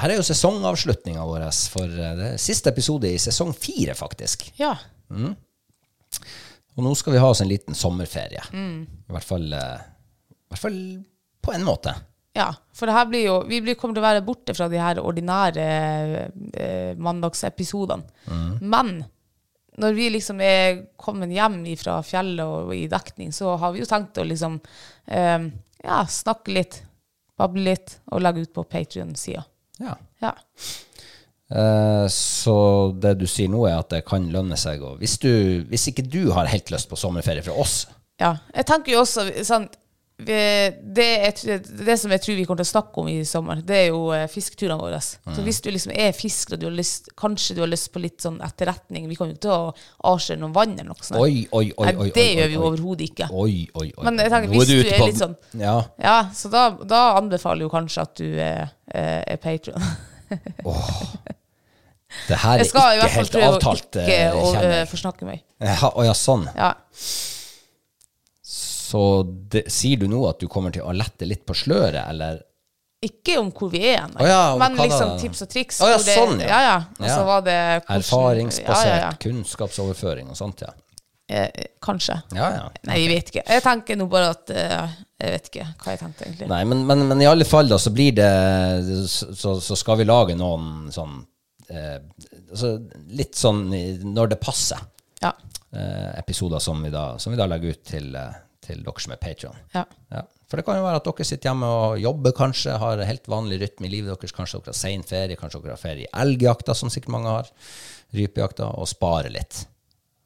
her er jo sesongavslutninga vår for eh, det siste episode i sesong fire, faktisk. ja. Og nå skal vi ha oss en liten sommerferie. I, hvert fall, eh, I hvert fall på en måte. Ja, for det her blir jo, vi blir, kommer til å være borte fra de her ordinære eh, mandagsepisodene. Men når vi liksom er kommet hjem fra fjellet og i dekning, så har vi jo tenkt å liksom eh, ja, snakke litt, bable litt og legge ut på Patrion-sida. Ja. Ja. Eh, så det du sier nå, er at det kan lønne seg. Og hvis, du, hvis ikke du har helt lyst på sommerferie fra oss ja. Jeg tenker jo også sånn det, jeg, det som jeg tror vi kommer til å snakke om i sommer, det er jo eh, fisketurene våre. Så hvis du liksom er fisker og du har lyst, kanskje du har lyst på litt sånn etterretning Vi kommer jo ikke til å avsløre noe vann eller noe sånt. Oi, oi, oi. Nei, det gjør vi jo overhodet ikke. Men jeg tenker, hvis du du, er litt sånn Ja. Ja, så da, da anbefaler jo kanskje at du er, er, er oh. Det her er Jeg skal i hvert fall prøve å ikke eh, å, eh, forsnakke meg. Ja, Å ja, sånn. Ja. Så det, sier du nå at du kommer til å lette litt på sløret, eller? Ikke om hvor vi er, nei. Oh, ja, men liksom tips og triks. Oh, ja, det, sånn, ja. ja. ja. Og så var det hvordan- Erfaringsbasert kunnskapsoverføring og sånt, ja. Eh, kanskje. Ja, ja. Nei, jeg vet ikke. Jeg tenker nå bare at eh, Jeg vet ikke hva jeg tenkte, egentlig. Nei, men, men, men i alle fall da, så blir det Så, så skal vi lage noen sånn eh, så Litt sånn når det passer. Ja. Eh, episoder som vi, da, som vi da legger ut til, eh, til dere som er Patreon. ja. Ja. For det kan jo være at dere sitter hjemme og jobber, kanskje, har helt vanlig rytme i livet deres. Kanskje dere har sen ferie, kanskje dere har ferie i elgjakta, som sikkert mange har. Rypejakta, og sparer litt.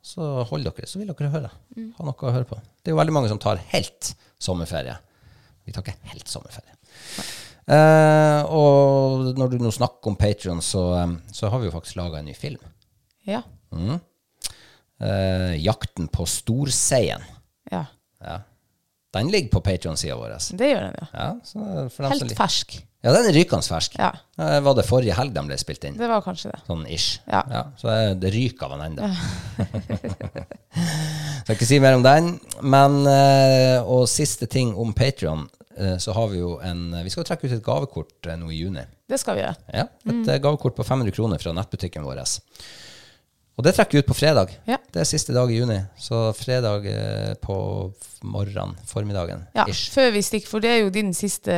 Så hold dere, så vil dere høre. Ha noe å høre på. Det er jo veldig mange som tar helt sommerferie. Vi tar ikke helt sommerferie. Eh, og når du nå snakker om Patreon, så, eh, så har vi jo faktisk laga en ny film. Ja. Eh, 'Jakten på storseien'. ja. Ja. Den ligger på Patreon-sida vår. Det gjør den, ja. Ja, så Helt fersk. Ja, den er rykende fersk. Ja. Eh, Var det forrige helg de ble spilt inn? Det var kanskje det. Sånn ish. Ja. så er det ryker av den ennå. Skal ikke si mer om den. Men, eh, og siste ting om Patrion, så har vi jo en Vi skal trekke ut et gavekort eh, nå i juni. Det skal vi gjøre. Ja, et mm. gavekort på 500 kroner fra nettbutikken vår. Og det trekker vi ut på fredag. Ja. Det er siste dag i juni. Så fredag eh, på morgenen, formiddagen, Ja, ish. før vi stikker, for det er jo din siste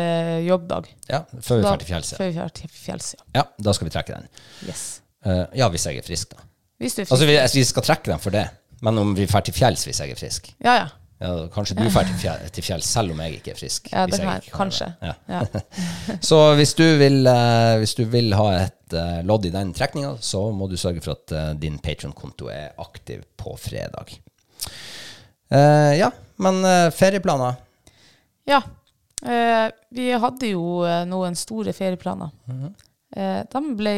jobbdag. Ja, før vi drar til fjells. ja. Før vi drar til fjells, ja. Ja, da skal vi trekke den. Yes. Uh, ja, hvis jeg er frisk, da. Hvis du er frisk. altså, vi skal trekke den for det. Men om vi drar til fjells hvis jeg er frisk Ja, ja. ja, Kanskje du drar til, fjell, til fjells selv om jeg ikke er frisk. Ja, det jeg her, ikke kanskje. Ja. Ja. Så hvis du vil, eh, hvis du vil ha et eh, lodd i den trekninga, så må du sørge for at eh, din Patron-konto er aktiv på fredag. Uh, ja, men uh, ferieplaner Ja. Uh, vi hadde jo noen store ferieplaner. Mhm. eh, de ble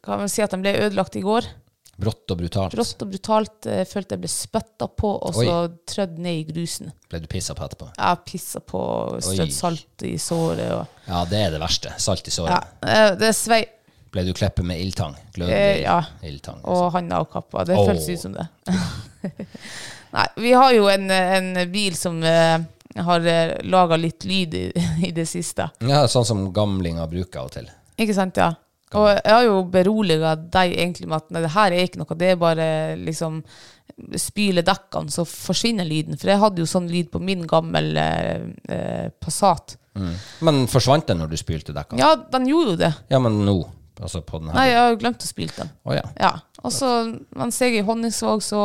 Kan man si at de ble ødelagt i går. Brått og brutalt. Brått og brutalt. Jeg følte jeg ble spytta på og så trødd ned i grusen. Ble du pissa på etterpå? Ja, pissa på, strødd salt i såret og Ja, det er det verste. Salt i såret. Ja, eh, det svei. Ble du klippet med ildtang? Eh, ja. ildtang. Og handa og kappa. Det oh. føltes ut som det. Nei, vi har jo en, en bil som eh, har laga litt lyd i, i det siste. Ja, sånn som gamlinger bruker av og til. Ikke sant, ja. Og jeg har jo beroliga deg egentlig med at nei, det her er ikke noe, det er bare liksom spyle dekkene, så forsvinner lyden. For jeg hadde jo sånn lyd på min gammel eh, Passat. Passat. Men forsvant den når du spylte dekkene? Ja, den gjorde jo det. Ja, men nå? Altså på den her? Nei, jeg har jo glemt å spyle den. Oh, ja. Ja. Og så, mens jeg er i Honningsvåg, så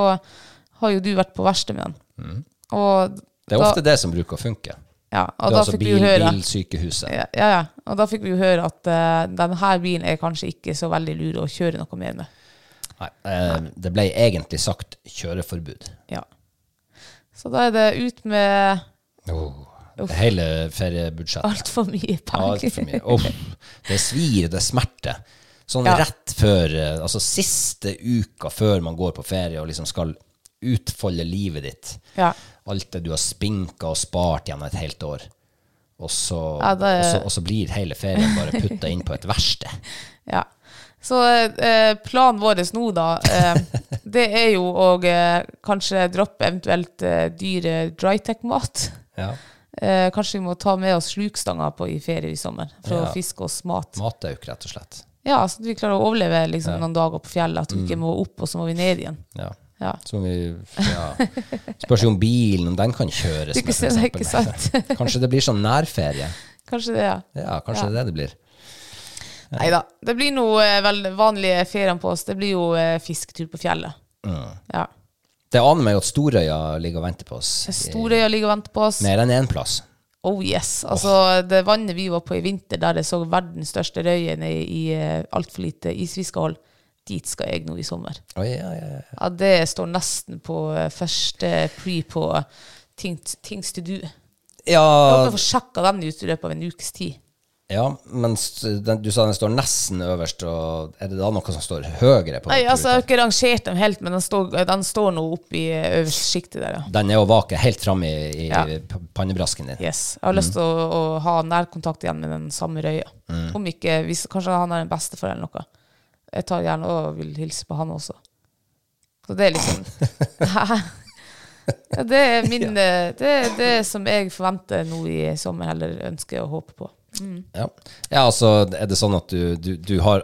har jo du vært på verkstedet med den. Og Det er da- ofte det som bruker å funke. Ja, og da altså fikk vi bil, jo høre bilsykehuset. ja, ja, ja. Og da fikk vi jo høre at uh, denne bilen er kanskje ikke så veldig lur å kjøre noe mer med. Nei, eh, det ble egentlig sagt kjøreforbud. Ja. Så da er det ut med Hele feriebudsjettet. altfor mye penger. Altfor mye. Uff, det svir, det smerter. Sånn Ja. rett før eh, Altså siste uka før man går på ferie og liksom skal utfolde livet ditt. Ja. Alt det du har spinka og spart gjennom et helt år. Og så, Ja, det og så, og så blir hele ferien bare putta inn på et verksted. Ja. Så eh, planen vår nå, da, eh, det er jo å eh, kanskje droppe eventuelt eh, dyre drytech-mat. Ja. Eh, kanskje vi må ta med oss slukstanger på i ferie i sommer for Ja. å fiske oss mat. Matauk, rett og slett. Ja, så at vi klarer å overleve liksom, noen dager på fjellet. At vi Mm. ikke må opp, og så må vi ned igjen. Ja. Ja. Som vi ja. Spørs jo om bilen, om den kan kjøres med, sant. Kanskje det blir sånn nærferie. Kanskje det, ja. Ja, kanskje det er det det blir. Nei da. Det blir noe eh, vel vanlige feriene på oss. Det blir jo eh, fisketur på fjellet. Mm. Ja. Det aner meg at Storøya ligger og venter på oss. Storøya ligger og venter på oss. Mer enn én plass. Oh yes. Altså, det vannet vi var på i vinter, der jeg så verdens største røye i, i uh, altfor lite isfiskehold, dit skal jeg nå i sommer. Oh, ja, ja, ja. Ja, det står nesten på eh, første pre på ting, things to do. Jeg håper å få sjekka den ut i løpet av en ukes tid. ja men du sa den står nesten øverst, og er det da noe som står høyere på Nei, altså, Jeg har ikke rangert dem helt, men den står, den står nå oppe i øverste sjiktet der, ja. Den er å vake helt fram i, i Ja. pannebrasken din. Yes. Jeg har lyst til å, å ha nærkontakt igjen med den samme røya. Om ikke, hvis, Kanskje han er en bestefar eller noe. Jeg tar gjerne og vil hilse på han også. Så det er liksom ja, Det er min Det er det som jeg forventer nå i sommer, eller ønsker og håper på. Ja. ja, altså er det sånn at du, du, du har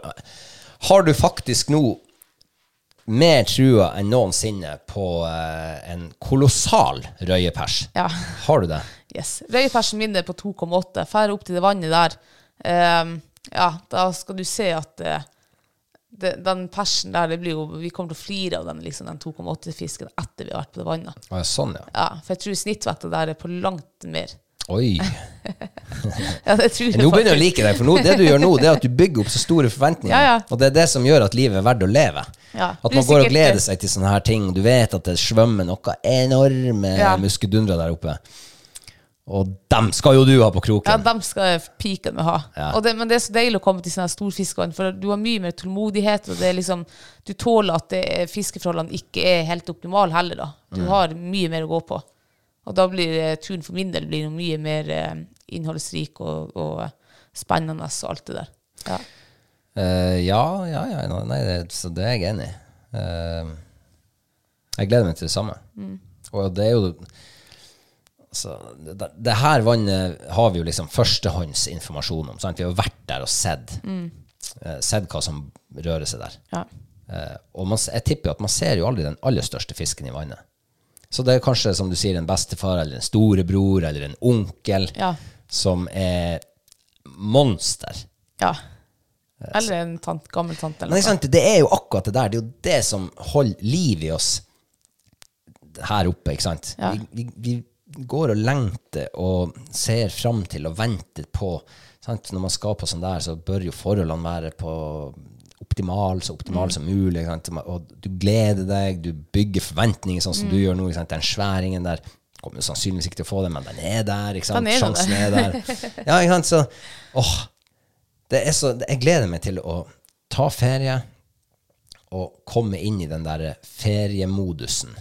Har du faktisk nå mer trua enn noensinne på eh, en kolossal røyepers? Ja. Har du det? Yes. Røyepersen min er på 2,8. Drar opp til det vannet der. um, ja, da skal du se at eh, det, den persen der, det blir jo, vi kommer til å flire av den, liksom, den 2,8-fisken etter vi har vært på det vannet. Ah, sånn, ja. Ja, for jeg tror snittvekta der er på langt mer. Oi. Ja, det tror jeg Nå begynner jeg å like deg, for nå, det du gjør nå, det er at du bygger opp så store forventninger. Ja, ja. Og det er det som gjør at livet er verdt å leve. Ja, At man går og gleder seg til sånne her ting. Du vet at det svømmer noe enorme Ja. muskedundrer der oppe. Og dem skal jo du ha på kroken! Ja, dem skal piken med ha. Ja. Det, men det er så deilig å komme til sånne her storfiskvann, for du har mye mer tålmodighet, og det liksom, du tåler at det fiskeforholdene ikke er helt optimale heller. da. Du har mye mer å gå på. Og da blir eh, turen for min del blir mye mer eh, innholdsrik og, og spennende og alt det der. Ja. uh, ja, ja, ja. No, nei, det, så det er jeg enig i. Uh, jeg gleder meg til det samme. Mm. Og det er jo altså, det, det her vannet har vi jo liksom førstehåndsinformasjon om. Sant? Vi har vært der og sett, Mm. eh, sett hva som rører seg der. Ja. Eh, og man, jeg tipper jo at man ser jo aldri den aller største fisken i vannet. Så det er kanskje, som du sier, en bestefar eller en storebror eller en onkel Ja. som er monster. Ja. Eller en tant, gammel tante. Eller ikke sant, det er jo akkurat det der. Det er jo det som holder liv i oss her oppe, ikke sant? Ja. Vi, vi, vi går og lengter og ser fram til og venter på sant? Når man skal på sånn der, så bør jo forholdene være på optimal, så optimal som mulig. Sant? Og du gleder deg, du bygger forventninger sånn som du gjør nå. Sant? Den sværingen der kommer sannsynligvis ikke til å få det, men den er der. Ikke sant? Er Sjansen er der. Ja, ikke sant? Så åh, det er så, jeg gleder meg til å ta ferie og komme inn i den der feriemodusen.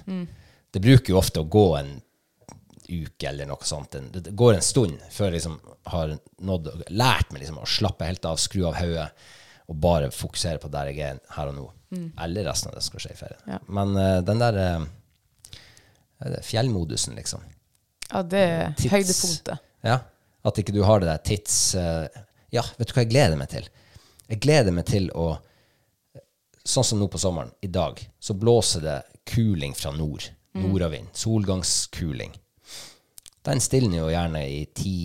Det bruker jo ofte å gå en uke eller noe sånt. Det går en stund før jeg liksom har nådd, lært meg liksom å slappe helt av, skru av hodet og bare fokusere på der jeg er her og nå. Eller resten av det som skal skje i ferien. Ja. Men uh, den der er fjellmodusen, liksom. Ja, det er Tids- høydepunktet. Ja, at ikke du har det der tids... Uh, ja, vet du hva jeg gleder meg til? Jeg gleder meg til å Sånn som nå på sommeren, i dag, så blåser det kuling fra nord. Nordavind. Solgangskuling. Den stilner jo gjerne i ti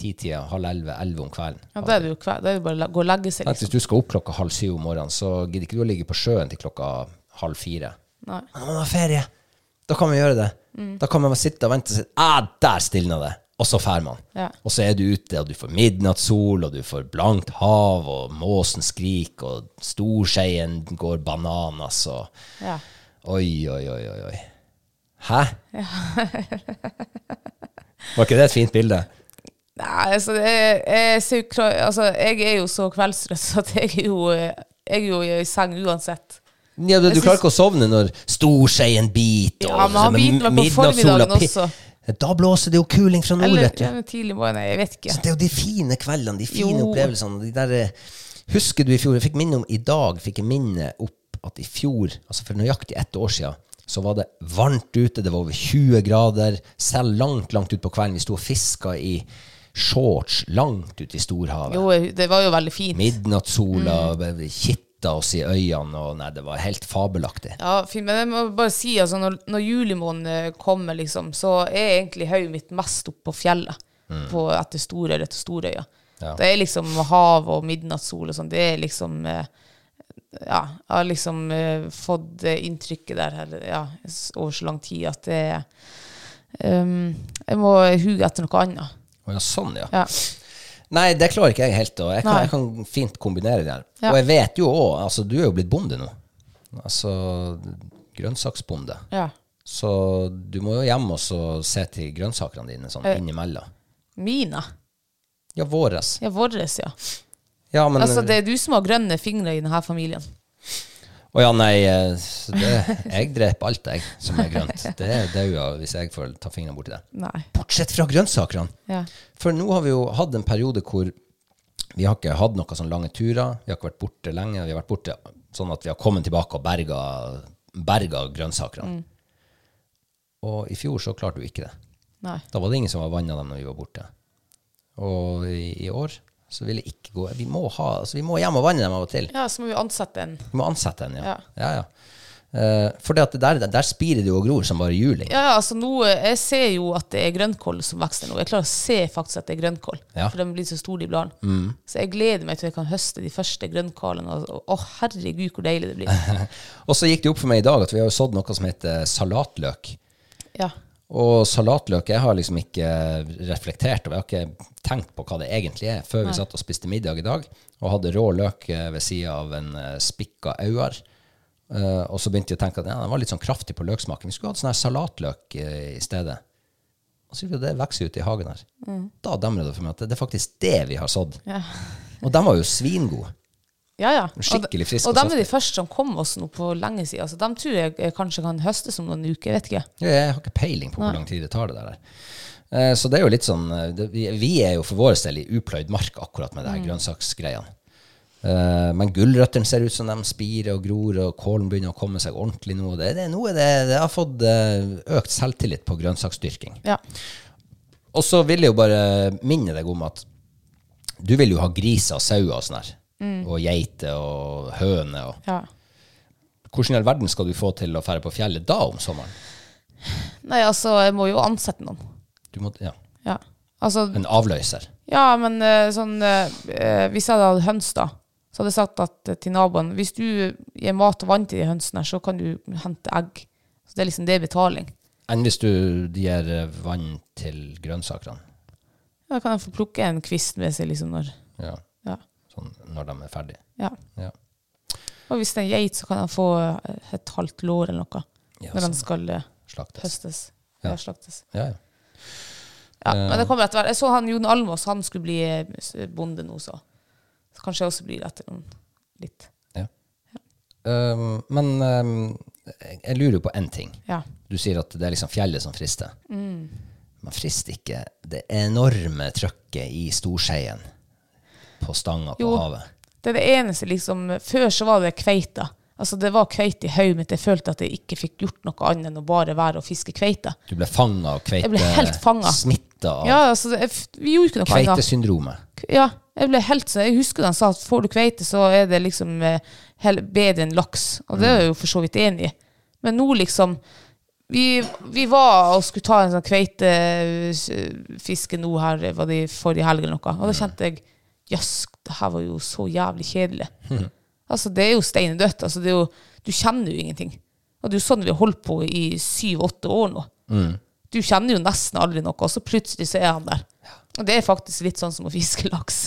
ti-tida, halv elleve, elleve om kvelden. Ja, da er det jo kveld, det er det bare å gå og legge seg, Liksom. Hvis du skal opp klokka halv syv om morgenen, så gidder ikke du å ligge på sjøen til klokka halv fire. Nei. Men når man har ferie, da kan man gjøre det. Da kan man sitte og vente og si ah, der stilna det! Og så drar man. Ja. Og så er du ute, og du får midnattssol, og du får blankt hav, og måsen skriker, og storskeien går bananas, og Ja. Oi, oi, oi, oi. oi. Hæ? Var ikke det et fint bilde? Nei, altså, jeg, jeg, altså, jeg er jo så kveldstrøtt så at jeg er jo, jeg er jo i seng uansett. Ja, du, du klarer ikke å sovne når storskeien biter, Ja, men han biter meg på formiddagen også. Da blåser det jo kuling fra nord, Eller vet du. ja, tidlig morgen, jeg vet ikke. Så det er jo de fine kveldene, de fine Jo. opplevelsene. De der, eh, husker du i fjor, jeg fikk minne om, i dag fikk jeg minne opp at i fjor, altså for nøyaktig ett år siden, så var det varmt ute, det var over 20 grader, selv langt, langt ut på kvelden. Vi sto og fiska i shorts langt ute i storhavet. Jo, det var jo veldig fint. Midnattssola Mm. kitta oss i øynene, og nei, det var helt fabelaktig. Ja, fint, men jeg må bare si, altså, når, når julimåneden kommer, liksom, så er egentlig hodet mitt mest oppe på fjellet, på, etter Storøy, etter Storøya. Ja. Det er liksom hav og midnattssol og sånn, det er liksom eh, Ja, jeg har liksom uh, fått det inntrykket der her, ja, over så lang tid at det um, Jeg må huge etter noe annet. Ja, sånn, ja. Ja. Nei, det klarer ikke jeg helt. Jeg kan, jeg kan fint kombinere det her. Og jeg vet jo òg Altså, du er jo blitt bonde nå. Altså grønnsaksbonde. ja. Så du må jo hjem og se til grønnsakene dine sånn Eh. innimellom. Mine. Ja, våres. Ja, våres, ja. Ja, men Altså, det er du som har grønne fingre i denne familien. Å ja, nei. eh, Det, jeg dreper alt, jeg, som er grønt. Det er daua hvis jeg får ta fingrene borti det. Nei. Bortsett fra grønnsakene. Ja. For nå har vi jo hatt en periode hvor vi har ikke hatt noen sånne lange turer. Vi har ikke vært borte lenge. Vi har vært borte sånn at vi har kommet tilbake og berga, berga grønnsakene. Og i fjor så klarte vi ikke det. Nei. Da var det ingen som var vanna dem når vi var borte. Og i, i år så vil jeg ikke gå Vi må, ha, altså vi må hjem og vanne dem av og til. Ja, så må vi ansette en. Vi må ansette en, ja. Ja. ja, ja. Uh, for det at der, der spirer det jo og gror som bare juling. Ja, ja, altså nå, Jeg ser jo at det er grønnkål som vokser nå. Jeg klarer å se faktisk at det er grønnkål. Ja. For de blir så store, de bladene. Så jeg gleder meg til jeg kan høste de første grønnkålene. Å, oh, herregud, hvor deilig det blir. Og så gikk det opp for meg i dag at vi har jo sådd noe som heter salatløk. Ja. Og salatløk jeg har liksom ikke reflektert over, jeg har ikke tenkt på hva det egentlig er, før vi satt og spiste middag i dag, og hadde rå løk eh, ved siden av en eh, spikka auer. Uh, og så begynte jeg å tenke at ja, den var litt sånn kraftig på løksmaken. Vi skulle hatt sånn her salatløk uh, i stedet. Og så det vokser ut i hagen her. Da demrer det for meg at det, det er faktisk det vi har sådd. Ja. Og den var jo svingode. Ja, ja. Skikkelig frisk Og, og de er de første som kom oss nå på lenge siden. Altså, de tror jeg jeg kanskje kan høstes om noen uker. Vet ikke. Jeg har ikke peiling på hvor lang tid det tar det der. Eh, Så det er jo litt sånn eh, det, vi, vi er jo for vår del i upløyd mark akkurat med det her grønnsaksgreiene. Eh, Men gulrøttene ser ut som de spirer og gror, og kålen begynner å komme seg ordentlig nå. Det, det, nå er det, det har fått eh, økt selvtillit på grønnsaksdyrking. Ja. Og så vil jeg jo bare minne deg om at du vil jo ha griser og sauer og sånn her. Og geiter og høner. Og. ja. hvordan i all verden skal du få til å fære på fjellet da om sommeren? Nei, altså, jeg må jo ansette noen. Du må, ja, Ja. Altså, En avløser. ja, men eh, sånn eh, Hvis jeg hadde høns, da, så hadde jeg sagt at, eh, til naboen Hvis du gir mat og vann til de hønsene, så kan du hente egg. Så det er liksom det er betaling. Enn hvis du gir vann til grønnsakene. Da kan jeg få plukke en kvist med seg liksom når Ja. Sånn når de er ferdige. ja. Ja. Og hvis det er en geit, så kan han få eh, et halvt lår eller noe. Ja, når den skal eh, Slaktes. høstes. Ja. Slaktes. Ja, ja. Ja, men det kommer etter hvert. Jeg så han Jon Almås, han skulle bli eh, bonde nå, så. så kanskje jeg også blir etter noen litt. ja. Um, men um, jeg lurer på én ting. Ja. Du sier at det er liksom fjellet som frister. Mm. Man frister ikke det enorme trøkket i Storskeien på stanga på Jo. havet? Det er det eneste, liksom. Før så var det kveita. Altså Det var kveite i hodet mitt. Jeg følte at jeg ikke fikk gjort noe annet enn å bare være og fiske kveite. Du ble fanga av kveite... Jeg ble helt fanget. Smitta av Ja, altså, jeg, vi gjorde ikke noe kveitesyndromet. Ja, jeg ble helt så Jeg husker han sa at får du kveite, så er det liksom eh, bedre enn laks. Og det er jeg jo for så vidt enig i. Men nå liksom vi, vi var og skulle ta en sånn kveitefiske nå her, var det forrige helg eller noe. Og da kjente jeg jøss, det her var jo så jævlig kjedelig. Altså, det er jo steinedødt. Altså, det er jo, du kjenner jo ingenting. Og det er jo sånn vi har holdt på i syv-åtte år nå. Du kjenner jo nesten aldri noe, og så plutselig så er han der. Og det er faktisk litt sånn som å fiske laks.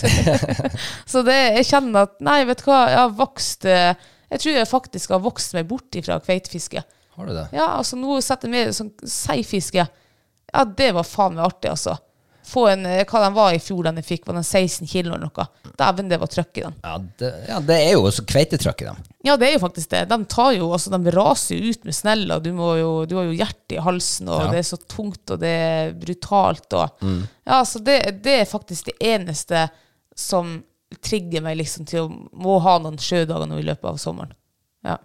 så det, jeg kjenner at nei, vet du hva, jeg har vokst eh, Jeg tror jeg faktisk har vokst meg bort ifra kveitefiske. Har du det? Ja, altså nå setter jeg meg sånn seifiske. Ja, det var faen meg artig, altså. Få en, eh, hva den var i fjor, den jeg fikk, var den 16 kilo eller noe. Dæven, det var trøkk i den. Ja, det, ja, det er jo også kveitetrøkk i dem. Ja, det er jo faktisk det. De tar jo, altså de raser jo ut med snella. Du, jo, du har jo hjertet i halsen, og Ja. det er så tungt, og det er brutalt. Og, Ja, så det, det er faktisk det eneste som trigger meg liksom til å må ha noen sjødager nå i løpet av sommeren. Ja.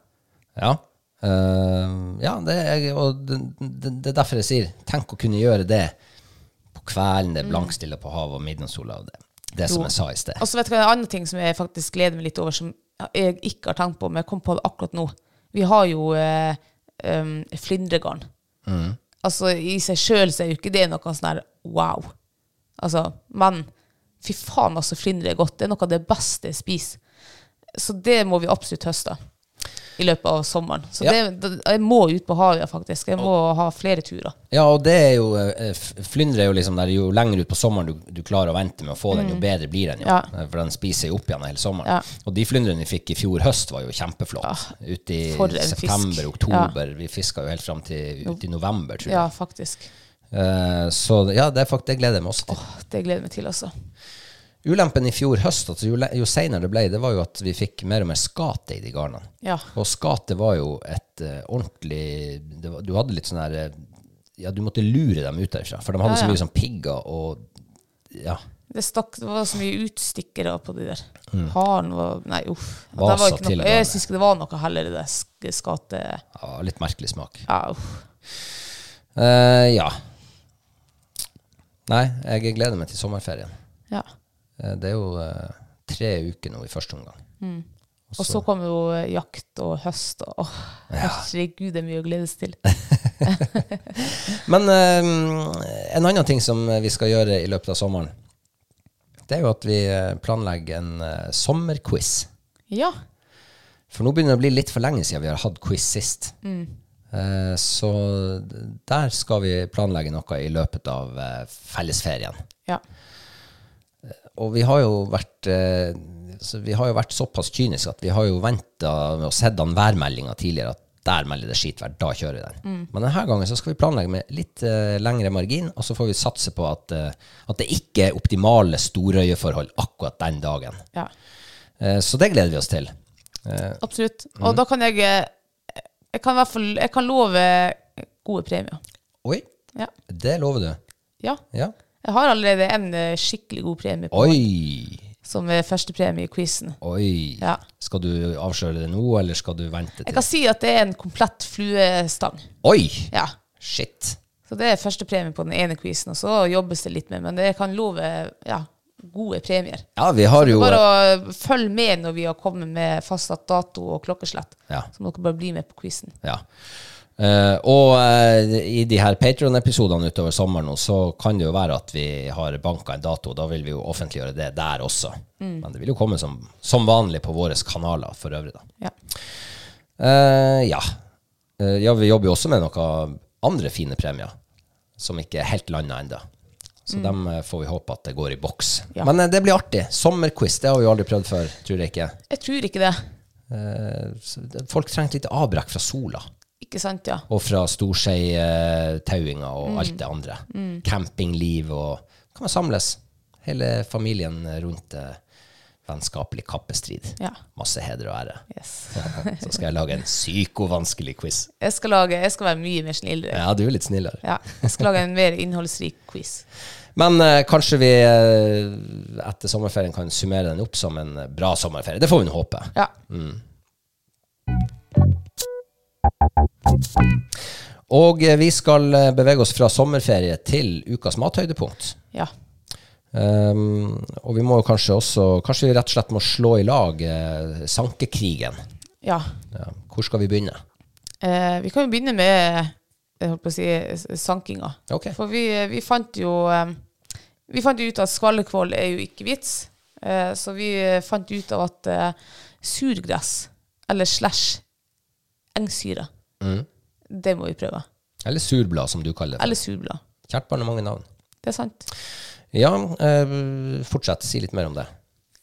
Ja. Uh, ja, det er, og det, det, det er derfor jeg sier tenk å kunne gjøre det kvelden, det er blankstille på havet og midnattssola. Det, det som jeg sa i sted. Og så vet du hva, en annen ting som jeg faktisk gleder meg litt over, som jeg ikke har tenkt på, men jeg kom på det akkurat nå. Vi har jo eh, um, flyndregarn. Altså, i seg sjøl er jo ikke det noe sånn her wow. Altså, men fy faen, altså, flyndre er godt. Det er noe av det beste jeg spiser. Så det må vi absolutt høste i løpet av sommeren. Så Ja. det, jeg må ut på havet, faktisk. Jeg må ha flere turer. Ja, og det er jo eh, Flyndre er jo liksom der Jo lenger ut på sommeren du, du klarer å vente med å få den, jo bedre blir den jo. Ja. Eh, For den spiser jo opp igjen hele sommeren. Ja. Og de flyndrene vi fikk i fjor høst, var jo kjempeflott. Ute i september, oktober. Vi fiska jo helt fram til ut i november, tror jeg. Ja, faktisk. Uh, så ja, det, er faktisk, det gleder jeg meg også til. Det gleder jeg meg til, altså. Ulempen i fjor høst, altså jo, jo senere det ble, det var jo at vi fikk mer og mer skate i de garnene. Ja. Og skate var jo et uh, ordentlig det var, Du hadde litt sånn her eh, Ja, du måtte lure dem ut derfra, for de hadde Ja, så mye sånn pigger og Ja. Det, stakk, det var så mye utstikkere på de der. Haren var Nei, uff. Var var noe, jeg syns ikke det var noe heller det sk- skate... ja litt merkelig smak. Ja, uff. Uh, ja. Nei, jeg gleder meg til sommerferien. Ja. Eh, det er jo eh, tre uker nå i første omgang. Og så kommer jo eh, jakt og høst og åh, Herregud, det er mye å glede seg til. Men eh, en annen ting som vi skal gjøre i løpet av sommeren, det er jo at vi planlegger en eh, sommerquiz. Ja. For nå begynner det å bli litt for lenge siden vi har hatt quiz sist. Eh, så der skal vi planlegge noe i løpet av fellesferien. ja. Og vi har jo vært eh, så vi har jo vært såpass kyniske at vi har jo venta å sett den værmeldinga tidligere at der melder det skitvær, da kjører vi den. Men denne gangen så skal vi planlegge med litt uh, lengre margin, og så får vi satse på at, uh, at det ikke er optimale storøyeforhold akkurat den dagen. ja. Uh, så det gleder vi oss til. Absolutt. Og da kan jeg Jeg kan hvert fall Jeg kan love gode premier. oi, Ja. det lover du. ja. Ja. Jeg har allerede en eh, skikkelig god premie på, Oi, som er førstepremie i quizen. oi. Ja. Skal du avsløre det nå, eller skal du vente Jeg til kan si at det er en komplett fluestang. Oi! Ja. Shit. Så det er førstepremie på den ene quizen, og så jobbes det litt med, men det kan love ja, gode premier. Ja, vi har jo Bare å følge med når vi har kommet med fastsatt dato og klokkeslett. Ja. Så må dere bare bli med på quizen. Ja. Eh, og uh, i de her Patron-episodene utover sommeren så kan det jo være at vi har banka en dato. Da vil vi jo offentliggjøre det der også. Men det vil jo komme som, som vanlig på våre kanaler for øvrig, da. Ja. Uh, ja. Ja, vi jobber jo også med noen andre fine premier som ikke er helt landa ennå. Så dem eh, får vi håpe at det går i boks. Ja. Men det blir artig. Sommerquiz, det har vi jo aldri prøvd før, tror jeg ikke. Jeg tror ikke det. Folk trenger et lite avbrekk fra sola. Ikke sant, ja. Og fra storskeitauinga og alt det andre. Campingliv og Kan man samles, hele familien rundt eh, vennskapelig kappestrid. Ja. Masse heder og ære. Yes. Så skal jeg lage en psykovanskelig quiz. Jeg skal, lage, jeg skal være mye mer snillere. Ja, du er litt snillere. Ja, jeg skal lage en mer innholdsrik quiz. Men eh, kanskje vi eh, etter sommerferien kan summere den opp som en eh, bra sommerferie. Det får vi håpe. Ja. Og eh, vi skal eh, bevege oss fra sommerferie til ukas mathøydepunkt. ja. Um, og vi må jo kanskje også Kanskje vi rett og slett må slå i lag eh, sankekrigen. ja. Ja. Hvor skal vi begynne? Eh, vi kan jo begynne med jeg holdt på å si, sankinga. Ok. For vi, vi fant jo eh, Vi fant jo ut at skvallerkål er jo ikke vits. Eh, så vi eh, fant ut av at eh, surgress, eller slash engsyre, det må vi prøve. Eller surblad, som du kaller det. Eller surblad. Kjært barn har mange navn. Det er sant. Ja, eh, fortsett. Si litt mer om det.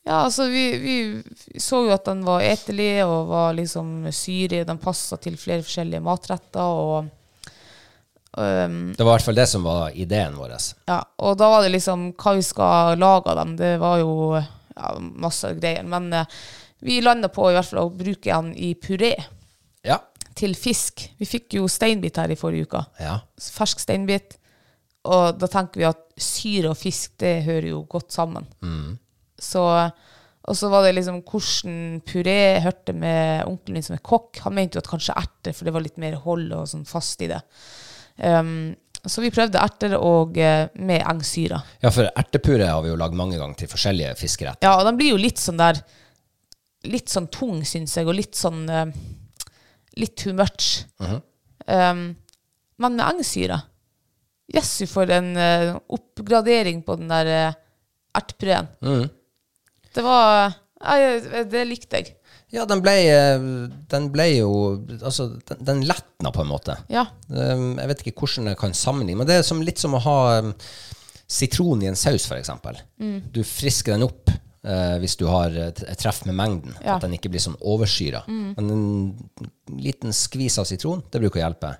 Ja, altså vi, vi så jo at den var etelig og var liksom syrig. Den passa til flere forskjellige matretter. Og, um, Det var i hvert fall det som var ideen vår. ja, og da var det liksom hva vi skal lage av dem. Det var jo ja, masse greier. Men eh, vi landa på i hvert fall å bruke den i puré. Til fisk. Vi fikk jo steinbit her i forrige uke. ja. Fersk steinbit. Og da tenker vi at syre og fisk, det hører jo godt sammen. Så, og så var det liksom hvordan puré jeg hørte med onkelen min som er kokk. Han mente jo at kanskje erter, for det var litt mer hold og sånn fast i det. Um, så vi prøvde erter og eh, med engsyre. ja, for ertepuré har vi jo lagd mange ganger til forskjellige fiskeretter. Ja, og den blir jo litt sånn der Litt sånn tung, syns jeg, og litt sånn eh, Litt too much. um, men med engsyre Jøss, for en uh, oppgradering på den der uh, ertepureen. Det var uh, det likte jeg. Ja, den ble, eh, den ble jo Altså, den, den letna på en måte. Ja. Um, jeg vet ikke hvordan jeg kan sammenligne, men det er som, litt som å ha um, sitron i en saus, f.eks. Mm. Du frisker den opp eh, hvis du har et, et treff med mengden, Ja. Mm. at den ikke blir sånn oversyra. Men en liten skvis av sitron, det bruker å hjelpe.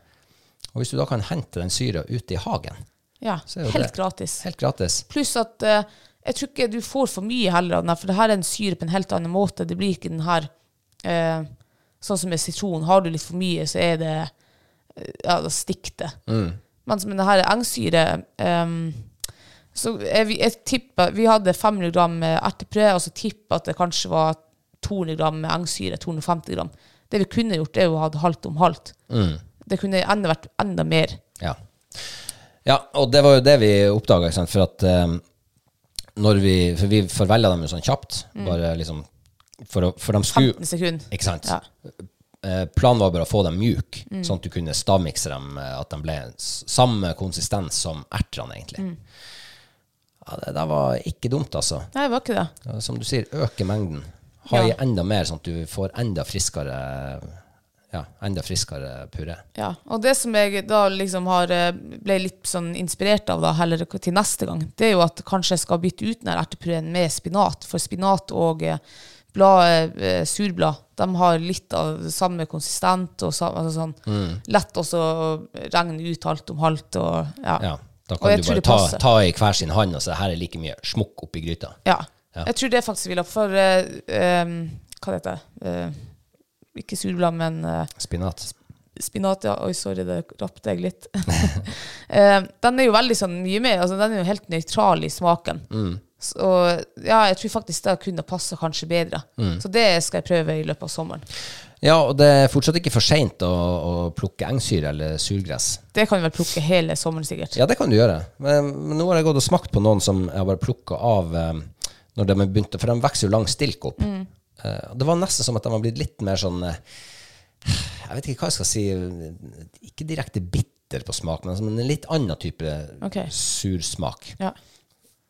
Og hvis du da kan hente den syra ute i hagen, ja. Er Helt gratis. helt gratis Pluss at uh, jeg tror ikke du får for mye heller av den, for det her er en syre på en helt annen måte. Det blir ikke den her uh, Sånn som med sitron. Har du litt for mye, så er det eh, Ja, da stikker det. Mens med det her engsyre um, så jeg, vi, jeg tipper, vi hadde 500 gram med erteprø, og så tipper at det kanskje var 200 gram med engsyre. 250 gram. Det vi kunne gjort, er å ha halvt om halvt. Det kunne enda vært enda mer. Ja. ja, og det var jo det vi oppdaga, for at um, når vi For vi forvelga dem jo sånn kjapt, bare liksom for, å, for de skulle 15 sekunder. Ikke sant? Ja. Eh, Planen var bare å få dem mjuke, sånn at du kunne stavmikse dem, eh, at de ble samme konsistens som ertene, egentlig. Ja, det der var ikke dumt, altså. Nei, det var ikke det. Som du sier, øke mengden. Ha i Ja. enda mer, sånn at du får enda friskere Ja, enda friskere puré. Ja, og det som jeg da liksom har eh, ble litt sånn inspirert av da, heller til neste gang, det er jo at kanskje jeg skal bytte ut den ertepureen med spinat. For spinat og eh, blad, eh, surblad, de har litt av samme konsistent og altså sånn, lett også å regne ut halvt om halvt. Og, ja. Ja, da kan du bare ta, ta i hver sin hånd og si her er like mye smokk oppi gryta. Ja. Ja. Jeg tror det faktisk vil ha for uh, um, Hva heter det? Uh, ikke surblad, men uh, Spinat. Spinat, ja. Oi, sorry, det rappte jeg litt. Den er jo veldig sånn mye mer, altså den er jo helt nøytral i smaken. Så ja, jeg tror faktisk det kunne passe kanskje bedre. Så det skal jeg prøve i løpet av sommeren. Ja, og det er fortsatt ikke for seint å, å plukke engsyre eller surgress. Det kan du vel plukke hele sommeren, sikkert. Ja, det kan du gjøre. Men, men nå har jeg gått og smakt på noen som jeg har bare plukka av eh, når de begynte, begynt For de vokser jo lang stilk opp. Eh, det var nesten som at de har blitt litt mer sånn eh, Jeg vet ikke hva jeg skal si. Ikke direkte bitter på smak, men som en litt annen type okay. sursmak. Ja.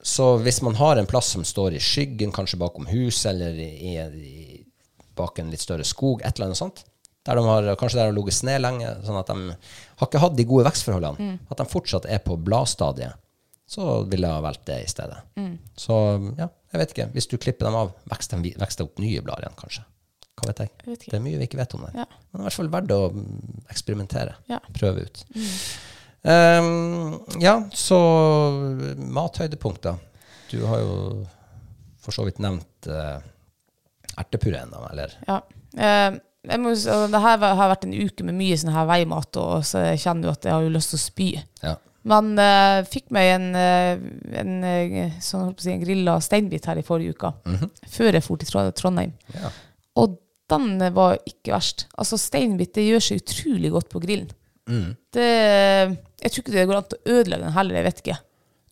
Så hvis man har en plass som står i skyggen, kanskje bakom huset eller i, i, bak en litt større skog, et eller annet sånt, der de har, kanskje der de har ligget sne lenge, sånn at de har ikke hatt de gode vekstforholdene, at de fortsatt er på bladstadiet, så ville jeg ha valgt det i stedet. Så ja, jeg vet ikke. Hvis du klipper dem av, vokser de, opp nye blader igjen, kanskje. Hva vet jeg? Jeg vet. Det er mye vi ikke vet om det. Ja. Men det er i hvert fall verdt å mm, eksperimentere. Ja. Prøve ut. Ehm, ja, så mathøydepunkter. Du har jo for så vidt nevnt uh, ertepureen, ennå, eller? Ja. Eh, må, altså, det her har vært en uke med mye sånn her veimat, og så jeg kjenner jo at jeg har jo lyst til å spy. Ja. Men eh, fikk meg en, eh, en, eh, sånn, si, en grilla steinbit her i forrige uke, før jeg dro til Trondheim. Ja. Og den var ikke verst. Altså, steinbit det gjør seg utrolig godt på grillen. Det, jeg tror ikke det går an å ødelegge den heller, jeg vet ikke.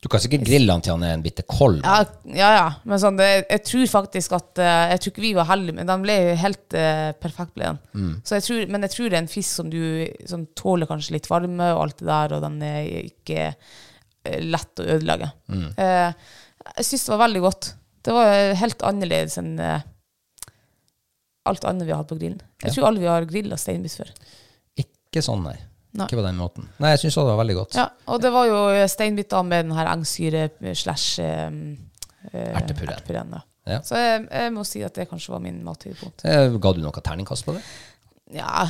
Du kan sikkert grille han til han er en bitte kold. Ja, ja, ja. men sånn, det, jeg tror faktisk at eh, Jeg tror ikke vi var heldige, men den ble jo helt uh, perfekt. ble den. Så jeg tror, men jeg tror det er en fisk som du som tåler kanskje litt varme og alt det der, og den er ikke uh, lett å ødelegge. Eh, jeg syns det var veldig godt. Det var helt annerledes enn alt annet vi har hatt på grillen. Jeg tror alle vi har grilla steinbiss før. Ikke sånn, nei. Nei. Ikke på den måten. Nei, jeg syns det var veldig godt. Ja, og det var jo steinbiter med den her engsyre slash eh, eh, ertepureen, Ja. Så jeg, jeg må si at det kanskje var min mathøydepunkt. Eh, Ga du noe terningkast på det? Ja,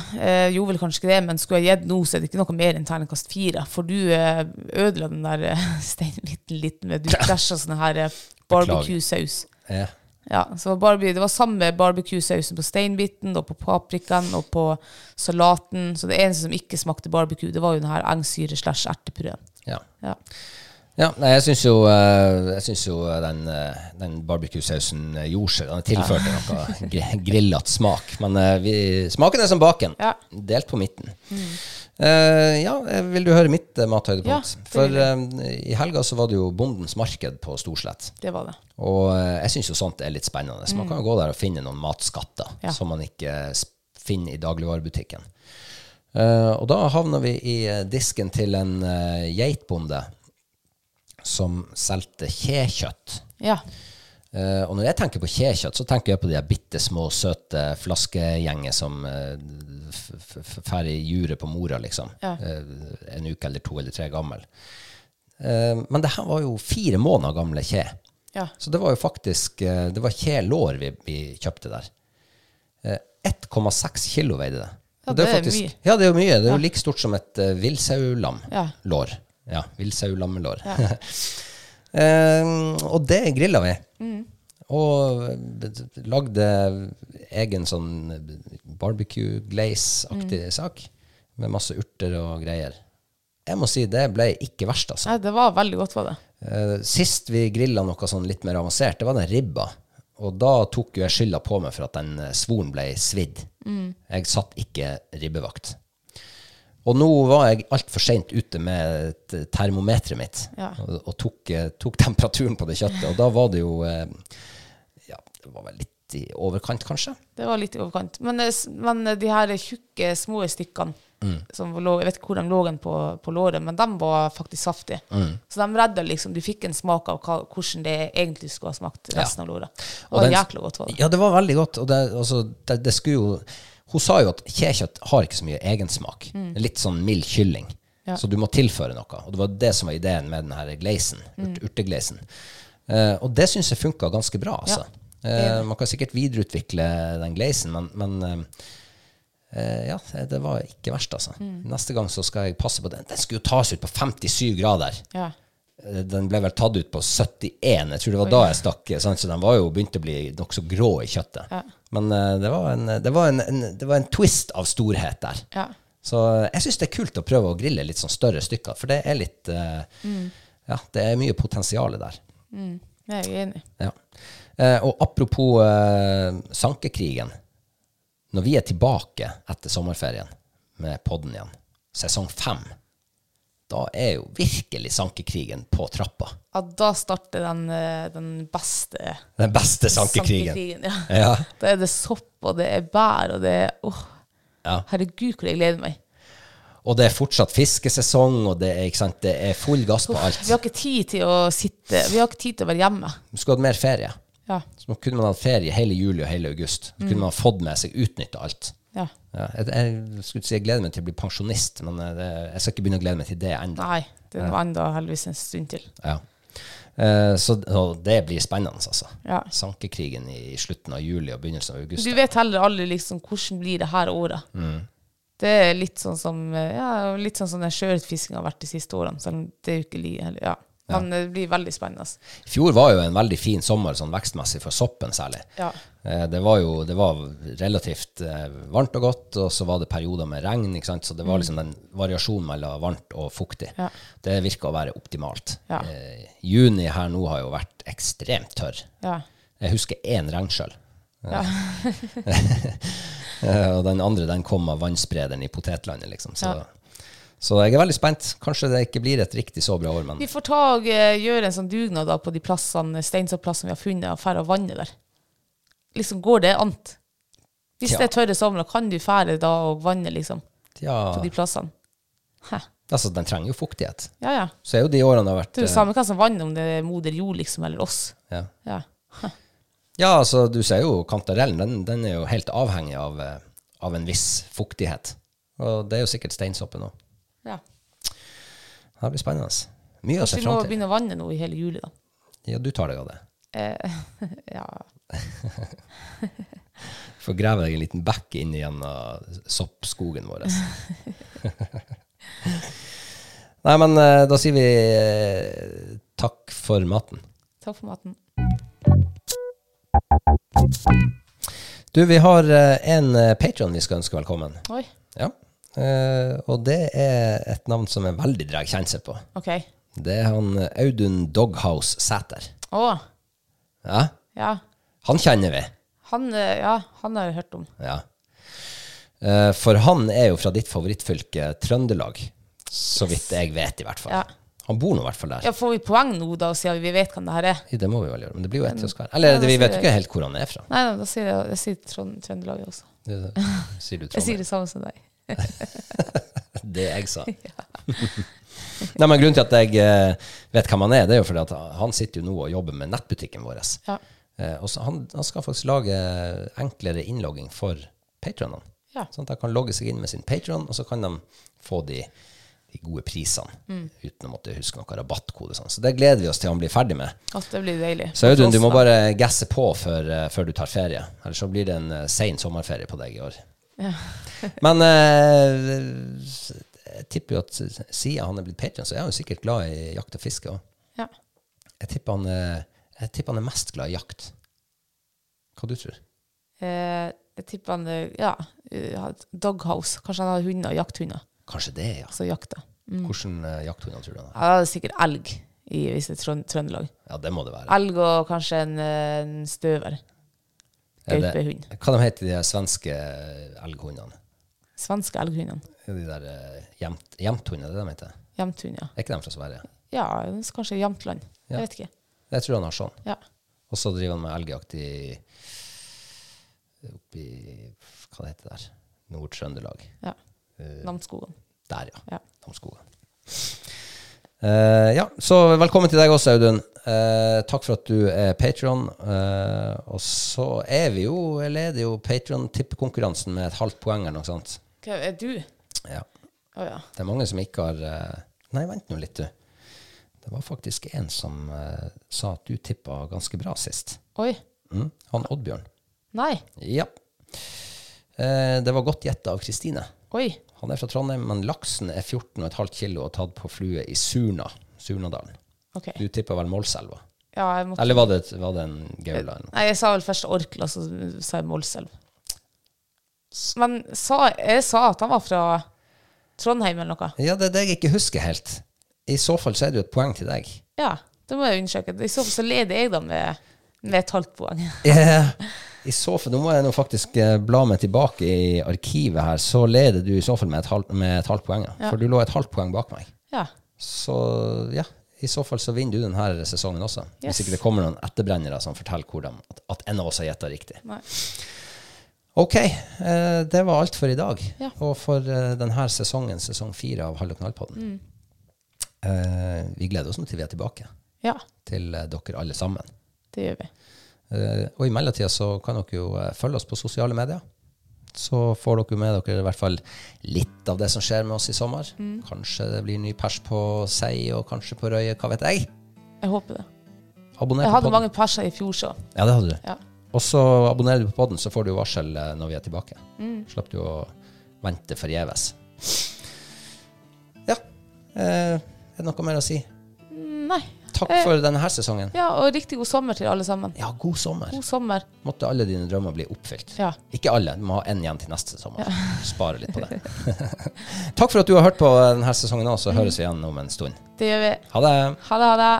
jo gjorde vel kanskje ikke det, men skulle jeg gitt nå, så er det ikke noe mer enn terningkast fire. For du eh, ødela den der eh, steinbiten litt med Du krasja sånn her eh, barbecue-saus. Ja. Ja, så barbie, Det var samme barbecue-sausen på steinbiten og på paprikaen og på salaten. Så det eneste som ikke smakte barbecue, det var jo den her engsyre slash ertepureen. ja. Ja. Ja, nei, jeg syns jo, eh, jo den, eh, den barbecue-sausen eh, gjorde seg. Den tilførte noe gr- grillete smak. Men eh, vi, smaken er som baken. Ja. Delt på midten. Eh, ja, eh, vil du høre mitt uh, mathøydepunkt? Ja, For eh, i helga så var det jo Bondens marked på Storslett. Det var det. Og jeg syns jo sånt er litt spennende. Så man kan jo gå der og finne noen matskatter Mm. Ja. som man ikke finner i dagligvarebutikken. Og da havna vi i disken til en geitbonde som solgte kjekjøtt. Ja. Eh, og når jeg tenker på kjekjøtt, så tenker jeg på de bitte små, søte flaskegjenger som uh, drar i juret på mora, liksom. Ja. Uh, en uke eller to eller tre gammel. Eh, men det her var jo fire måneder gamle kje. Ja. Så det var jo faktisk eh, Det var kjelår vi, vi kjøpte der. Eh, 1,6 kilo veide det. Ja, det er faktisk, mye. Ja, det er jo mye. Det er jo like stort som et uh, villsaulam-lår. Ja. Ja, villsaulammelår. Eh, og det grilla vi. Mm. Og eh, lagde egen sånn barbecue glaze-aktig Mm. sak. Med masse urter og greier. Jeg må si det ble ikke verst, altså. Nei, det var veldig godt, var det. Eh, sist vi grilla noe sånn litt mer avansert, det var den ribba. Og da tok jo jeg skylda på meg for at den eh, svoren ble svidd. Mm. Jeg satt ikke ribbevakt. Og nå var jeg altfor seint ute med t- termometeret mitt Ja. og, og tok, eh, tok temperaturen på det kjøttet. Og da var det jo eh, Ja, det var vel litt i overkant, kanskje. Det var litt i overkant. Men, eh, men eh, de her tjukke, små stykkene Mm. som lå, Jeg vet ikke hvor de lå på, på låret, men de var faktisk saftige. Mm. Så de redda liksom Du fikk en smak av hva, hvordan det egentlig skulle ha smakt resten av låret. Og Og den- jækla godt var det. Ja, det var veldig godt. Og det, altså, det, det skulle jo Hun sa jo at kjekjøtt har ikke så mye egensmak. Er Litt sånn mild kylling. Mm. Ja. Så du må tilføre noe. Og det var det som var ideen med denne gleisen, Mm. urt, urteglazen. Eh, og det syns jeg funka ganske bra, altså. Ja. Uh, man kan sikkert videreutvikle den gleisen, men, men uh, ja, det var ikke verst, altså. Mm. Neste gang så skal jeg passe på den. Den skulle jo tas ut på 57 grader. Ja. Eh, Den ble vel tatt ut på 71. Jeg tror det var da jeg stakk. Sant? Så den var jo begynt å bli nokså grå i kjøttet. Ja. Men uh, det var, en, det, var en, en, det var en twist av storhet der. Ja. Så eh, jeg syns det er kult å prøve å grille litt sånn større stykker, for det er litt eh, Ja, det er mye potensial der. Jeg er enig. Ja. Uh, og apropos sankekrigen. når vi er tilbake etter sommerferien med podden igjen, sesong fem, da er jo virkelig sankekrigen på trappa. Ja, da starter den, eh, den beste Den beste sankekrigen. sankekrigen, Ja. Ja. Da er det sopp, og det er bær, og det er åh, Ja. Herregud, hvor jeg gleder meg. Og det er fortsatt fiskesesong, og det er, sant, det er full gass på alt. Vi har ikke tid til å sitte Vi har ikke tid til å være hjemme. Du skulle hatt mer ferie. Ja. Så nå kunne man hatt ferie hele juli og hele august. Så kunne man fått med seg utnytta alt. Ja. Ja, jeg, jeg skulle si jeg gleder meg til å bli pensjonist, men eh, det, jeg skal ikke begynne å glede meg til det ennå. Nei, det er enda heldigvis en stund til. Ja. Eh, så det blir spennende, altså. Ja. Sankekrigen i slutten av juli og begynnelsen av august. Du vet heller aldri liksom hvordan blir det her året. Mm. Det er litt sånn som eh, ja, litt sånn som den sjøørretfiskinga har vært de siste årene. Selv om det er jo ikke ja. Men det blir veldig spennende. I fjor var jo en veldig fin sommer sånn vekstmessig for soppen særlig. Ja. Eh, Det var jo det var relativt eh, varmt og godt, og så var det perioder med regn. ikke sant? Så det var liksom den variasjonen mellom varmt og fuktig. Mm. Ja. Det virka å være optimalt. Ja. Eh, juni her nå har jo vært ekstremt tørr. Ja. Jeg husker én regnskjøll. Ja. Eh, og den andre den kom av vannsprederen i potetlandet, liksom. Så. Så jeg er veldig spent. Kanskje det ikke blir et riktig så bra år, men Vi får ta og eh, gjøre en sånn dugnad da på de plassene, steinsopplassene vi har funnet, og dra og vanne der. Liksom, går det an? Hvis Tja. det er tørre sommer, kan du fære da og vanne, liksom, ja, på de plassene? Hæ? altså, den trenger jo fuktighet. Ja, ja. Så er jo de årene det har vært Det er jo eh, samme hva som vanner, om det er moder jord, liksom, eller oss. ja. Ja. Ja, altså du ser jo kantarellen, den, den er jo helt avhengig av, eh, av en viss fuktighet. Og det er jo sikkert steinsoppen òg. Det blir spennende. Mye å se Kanskje vi må begynne å vanne nå i hele juli, da. Ja, du tar deg av det. Eh, ja. Får grave deg en liten bekk inn gjennom soppskogen vår. Nei, men eh, da sier vi eh, takk for maten. Takk for maten. Du, vi har eh, en patron vi skal ønske velkommen. Oi, Ja. Eh, og det er et navn som er veldig drar kjensel på. Okay. Det er han Audun Doghouse Sæter. Å, Ja, ja. han kjenner vi. Han, eh, ja, han har jeg hørt om. Ja. Uh, for han er jo fra ditt favorittfylke, Trøndelag. Så vidt jeg vet, i hvert fall. Ja. Han bor nå i hvert fall der. Ja, Får vi poeng nå, da, siden vi vet hvem det her er? Det må vi vel gjøre, men det blir jo ett til oss hver. Eller Ja, vi vet jo ikke helt hvor han er fra. Nei, nei, da sier jeg, jeg sier Trøndelag også. Det, sier du Jeg sier det samme som deg. Det jeg sa. Nei, men Grunnen til at jeg eh, vet hvem han er, det er jo fordi at han sitter jo nå og jobber med nettbutikken vår. Ja. Eh, og han, han skal faktisk lage enklere innlogging for patronene. Ja. Sånn at de kan logge seg inn med sin patron, og så kan de få de, de gode prisene Mm. uten å måtte huske noe rabattkode. Sånn. Så det gleder vi oss til han blir ferdig med. At det blir deilig. Så Audun, du må bare gasse på før, eh, før du tar ferie. Ellers så blir det en sein sommerferie på deg i år. Men eh, jeg tipper jo at siden han er blitt patron, så er han jo sikkert glad i jakt og fiske òg. Ja. Jeg, tipper han er- jeg tipper han er mest glad i jakt. Hva du tror Eh, jeg tipper han eh, Ja, eh, har et doghouse. Kanskje han har hunder, jakthunder, Kanskje det, ja. altså jakta. Mm. Hvordan uh, jakthunder tror du han har? Ja, det er sikkert elg, i, hvis det er Trønd Trøndelag. Ja, det må det være. Elg og kanskje en, eh, en støver. Gaupehund. Hva de heter de svenske elghundene? Svenske elghundene. De der uh, jemt, jemthundene, det de heter? Jemthund, ja. Er ikke de fra Sverige? Ja, kanskje Jämtland. Ja. Jeg vet ikke. Jeg tror han har sånn. Ja. Og så driver han med elgjakt i oppi Hva det heter der? Nord-Trøndelag. ja. Namsskogen. Der, ja. Ja. Namsskogen. Uh, ja, så velkommen til deg også, Audun. Eh, takk for at du er Patron. og så er vi jo, leder jo Patron-tippekonkurransen med et halvt poeng eller noe sånt. Hva er du? Ja. Oh, ja. Det er mange som ikke har eh, Nei, vent nå litt, du. Det var faktisk en som eh, sa at du tippa ganske bra sist. Oi. Mm, han Oddbjørn. Nei. Ja. Eh, det var godt gjetta av Kristine. Oi. Han er fra Trondheim, men laksen er 14,5 kilo og tatt på flue i Surna. Surnadalen. OK. Du tippa vel Målselva? Ja, jeg måtte Eller var det, var det en gaula? Nei, jeg sa vel først Orkla, så sa jeg Målselv. Men sa, jeg sa at han var fra Trondheim eller noe. Ja, det er det jeg ikke husker helt. I så fall så er det jo et poeng til deg. Ja, det må jeg undersøke. I så fall så leder jeg da med, med et halvt poeng. yeah. I så fall, Nå må jeg nå faktisk eh, bla meg tilbake i arkivet her. Så leder du i så fall med et halvt, med et halvt poeng. Ja. For du lå et halvt poeng bak meg. Ja. Så ja, i så fall så vinner du denne sesongen også. Yes. Hvis ikke det kommer noen etterbrennere som forteller hvordan, at, at en av oss har gjetta riktig. Nei. Ok, eh, det var alt for i dag. Ja. Og for eh, denne sesongen, sesong fire av Hall og knall-podden. Eh, vi gleder oss nå til vi er tilbake. ja, Til eh, dere alle sammen. det gjør vi. Eh, og i mellomtida så kan dere jo eh, følge oss på sosiale medier. Så får dere med dere i hvert fall litt av det som skjer med oss i sommer. Kanskje det blir ny pers på Sei, og kanskje på Røye, hva vet jeg. Jeg håper det. Abonner Jeg hadde mange perser i fjor, så. Ja, det hadde du. Ja. Og så abonnerer du på podden, så får du varsel eh, når vi er tilbake. Slapp du å vente forgjeves. Ja. Eh, er det noe mer å si? Nei. Takk Eh. for denne sesongen. Ja, og riktig god sommer til alle sammen. Ja, god sommer. God sommer. Måtte alle dine drømmer bli oppfylt. Ja. Ikke alle, du må ha én igjen til neste sommer. Spare litt på det. Takk for at du har hørt på denne sesongen òg, så høres vi igjen om en stund. Det gjør vi. Ha det. Ha det, ha det.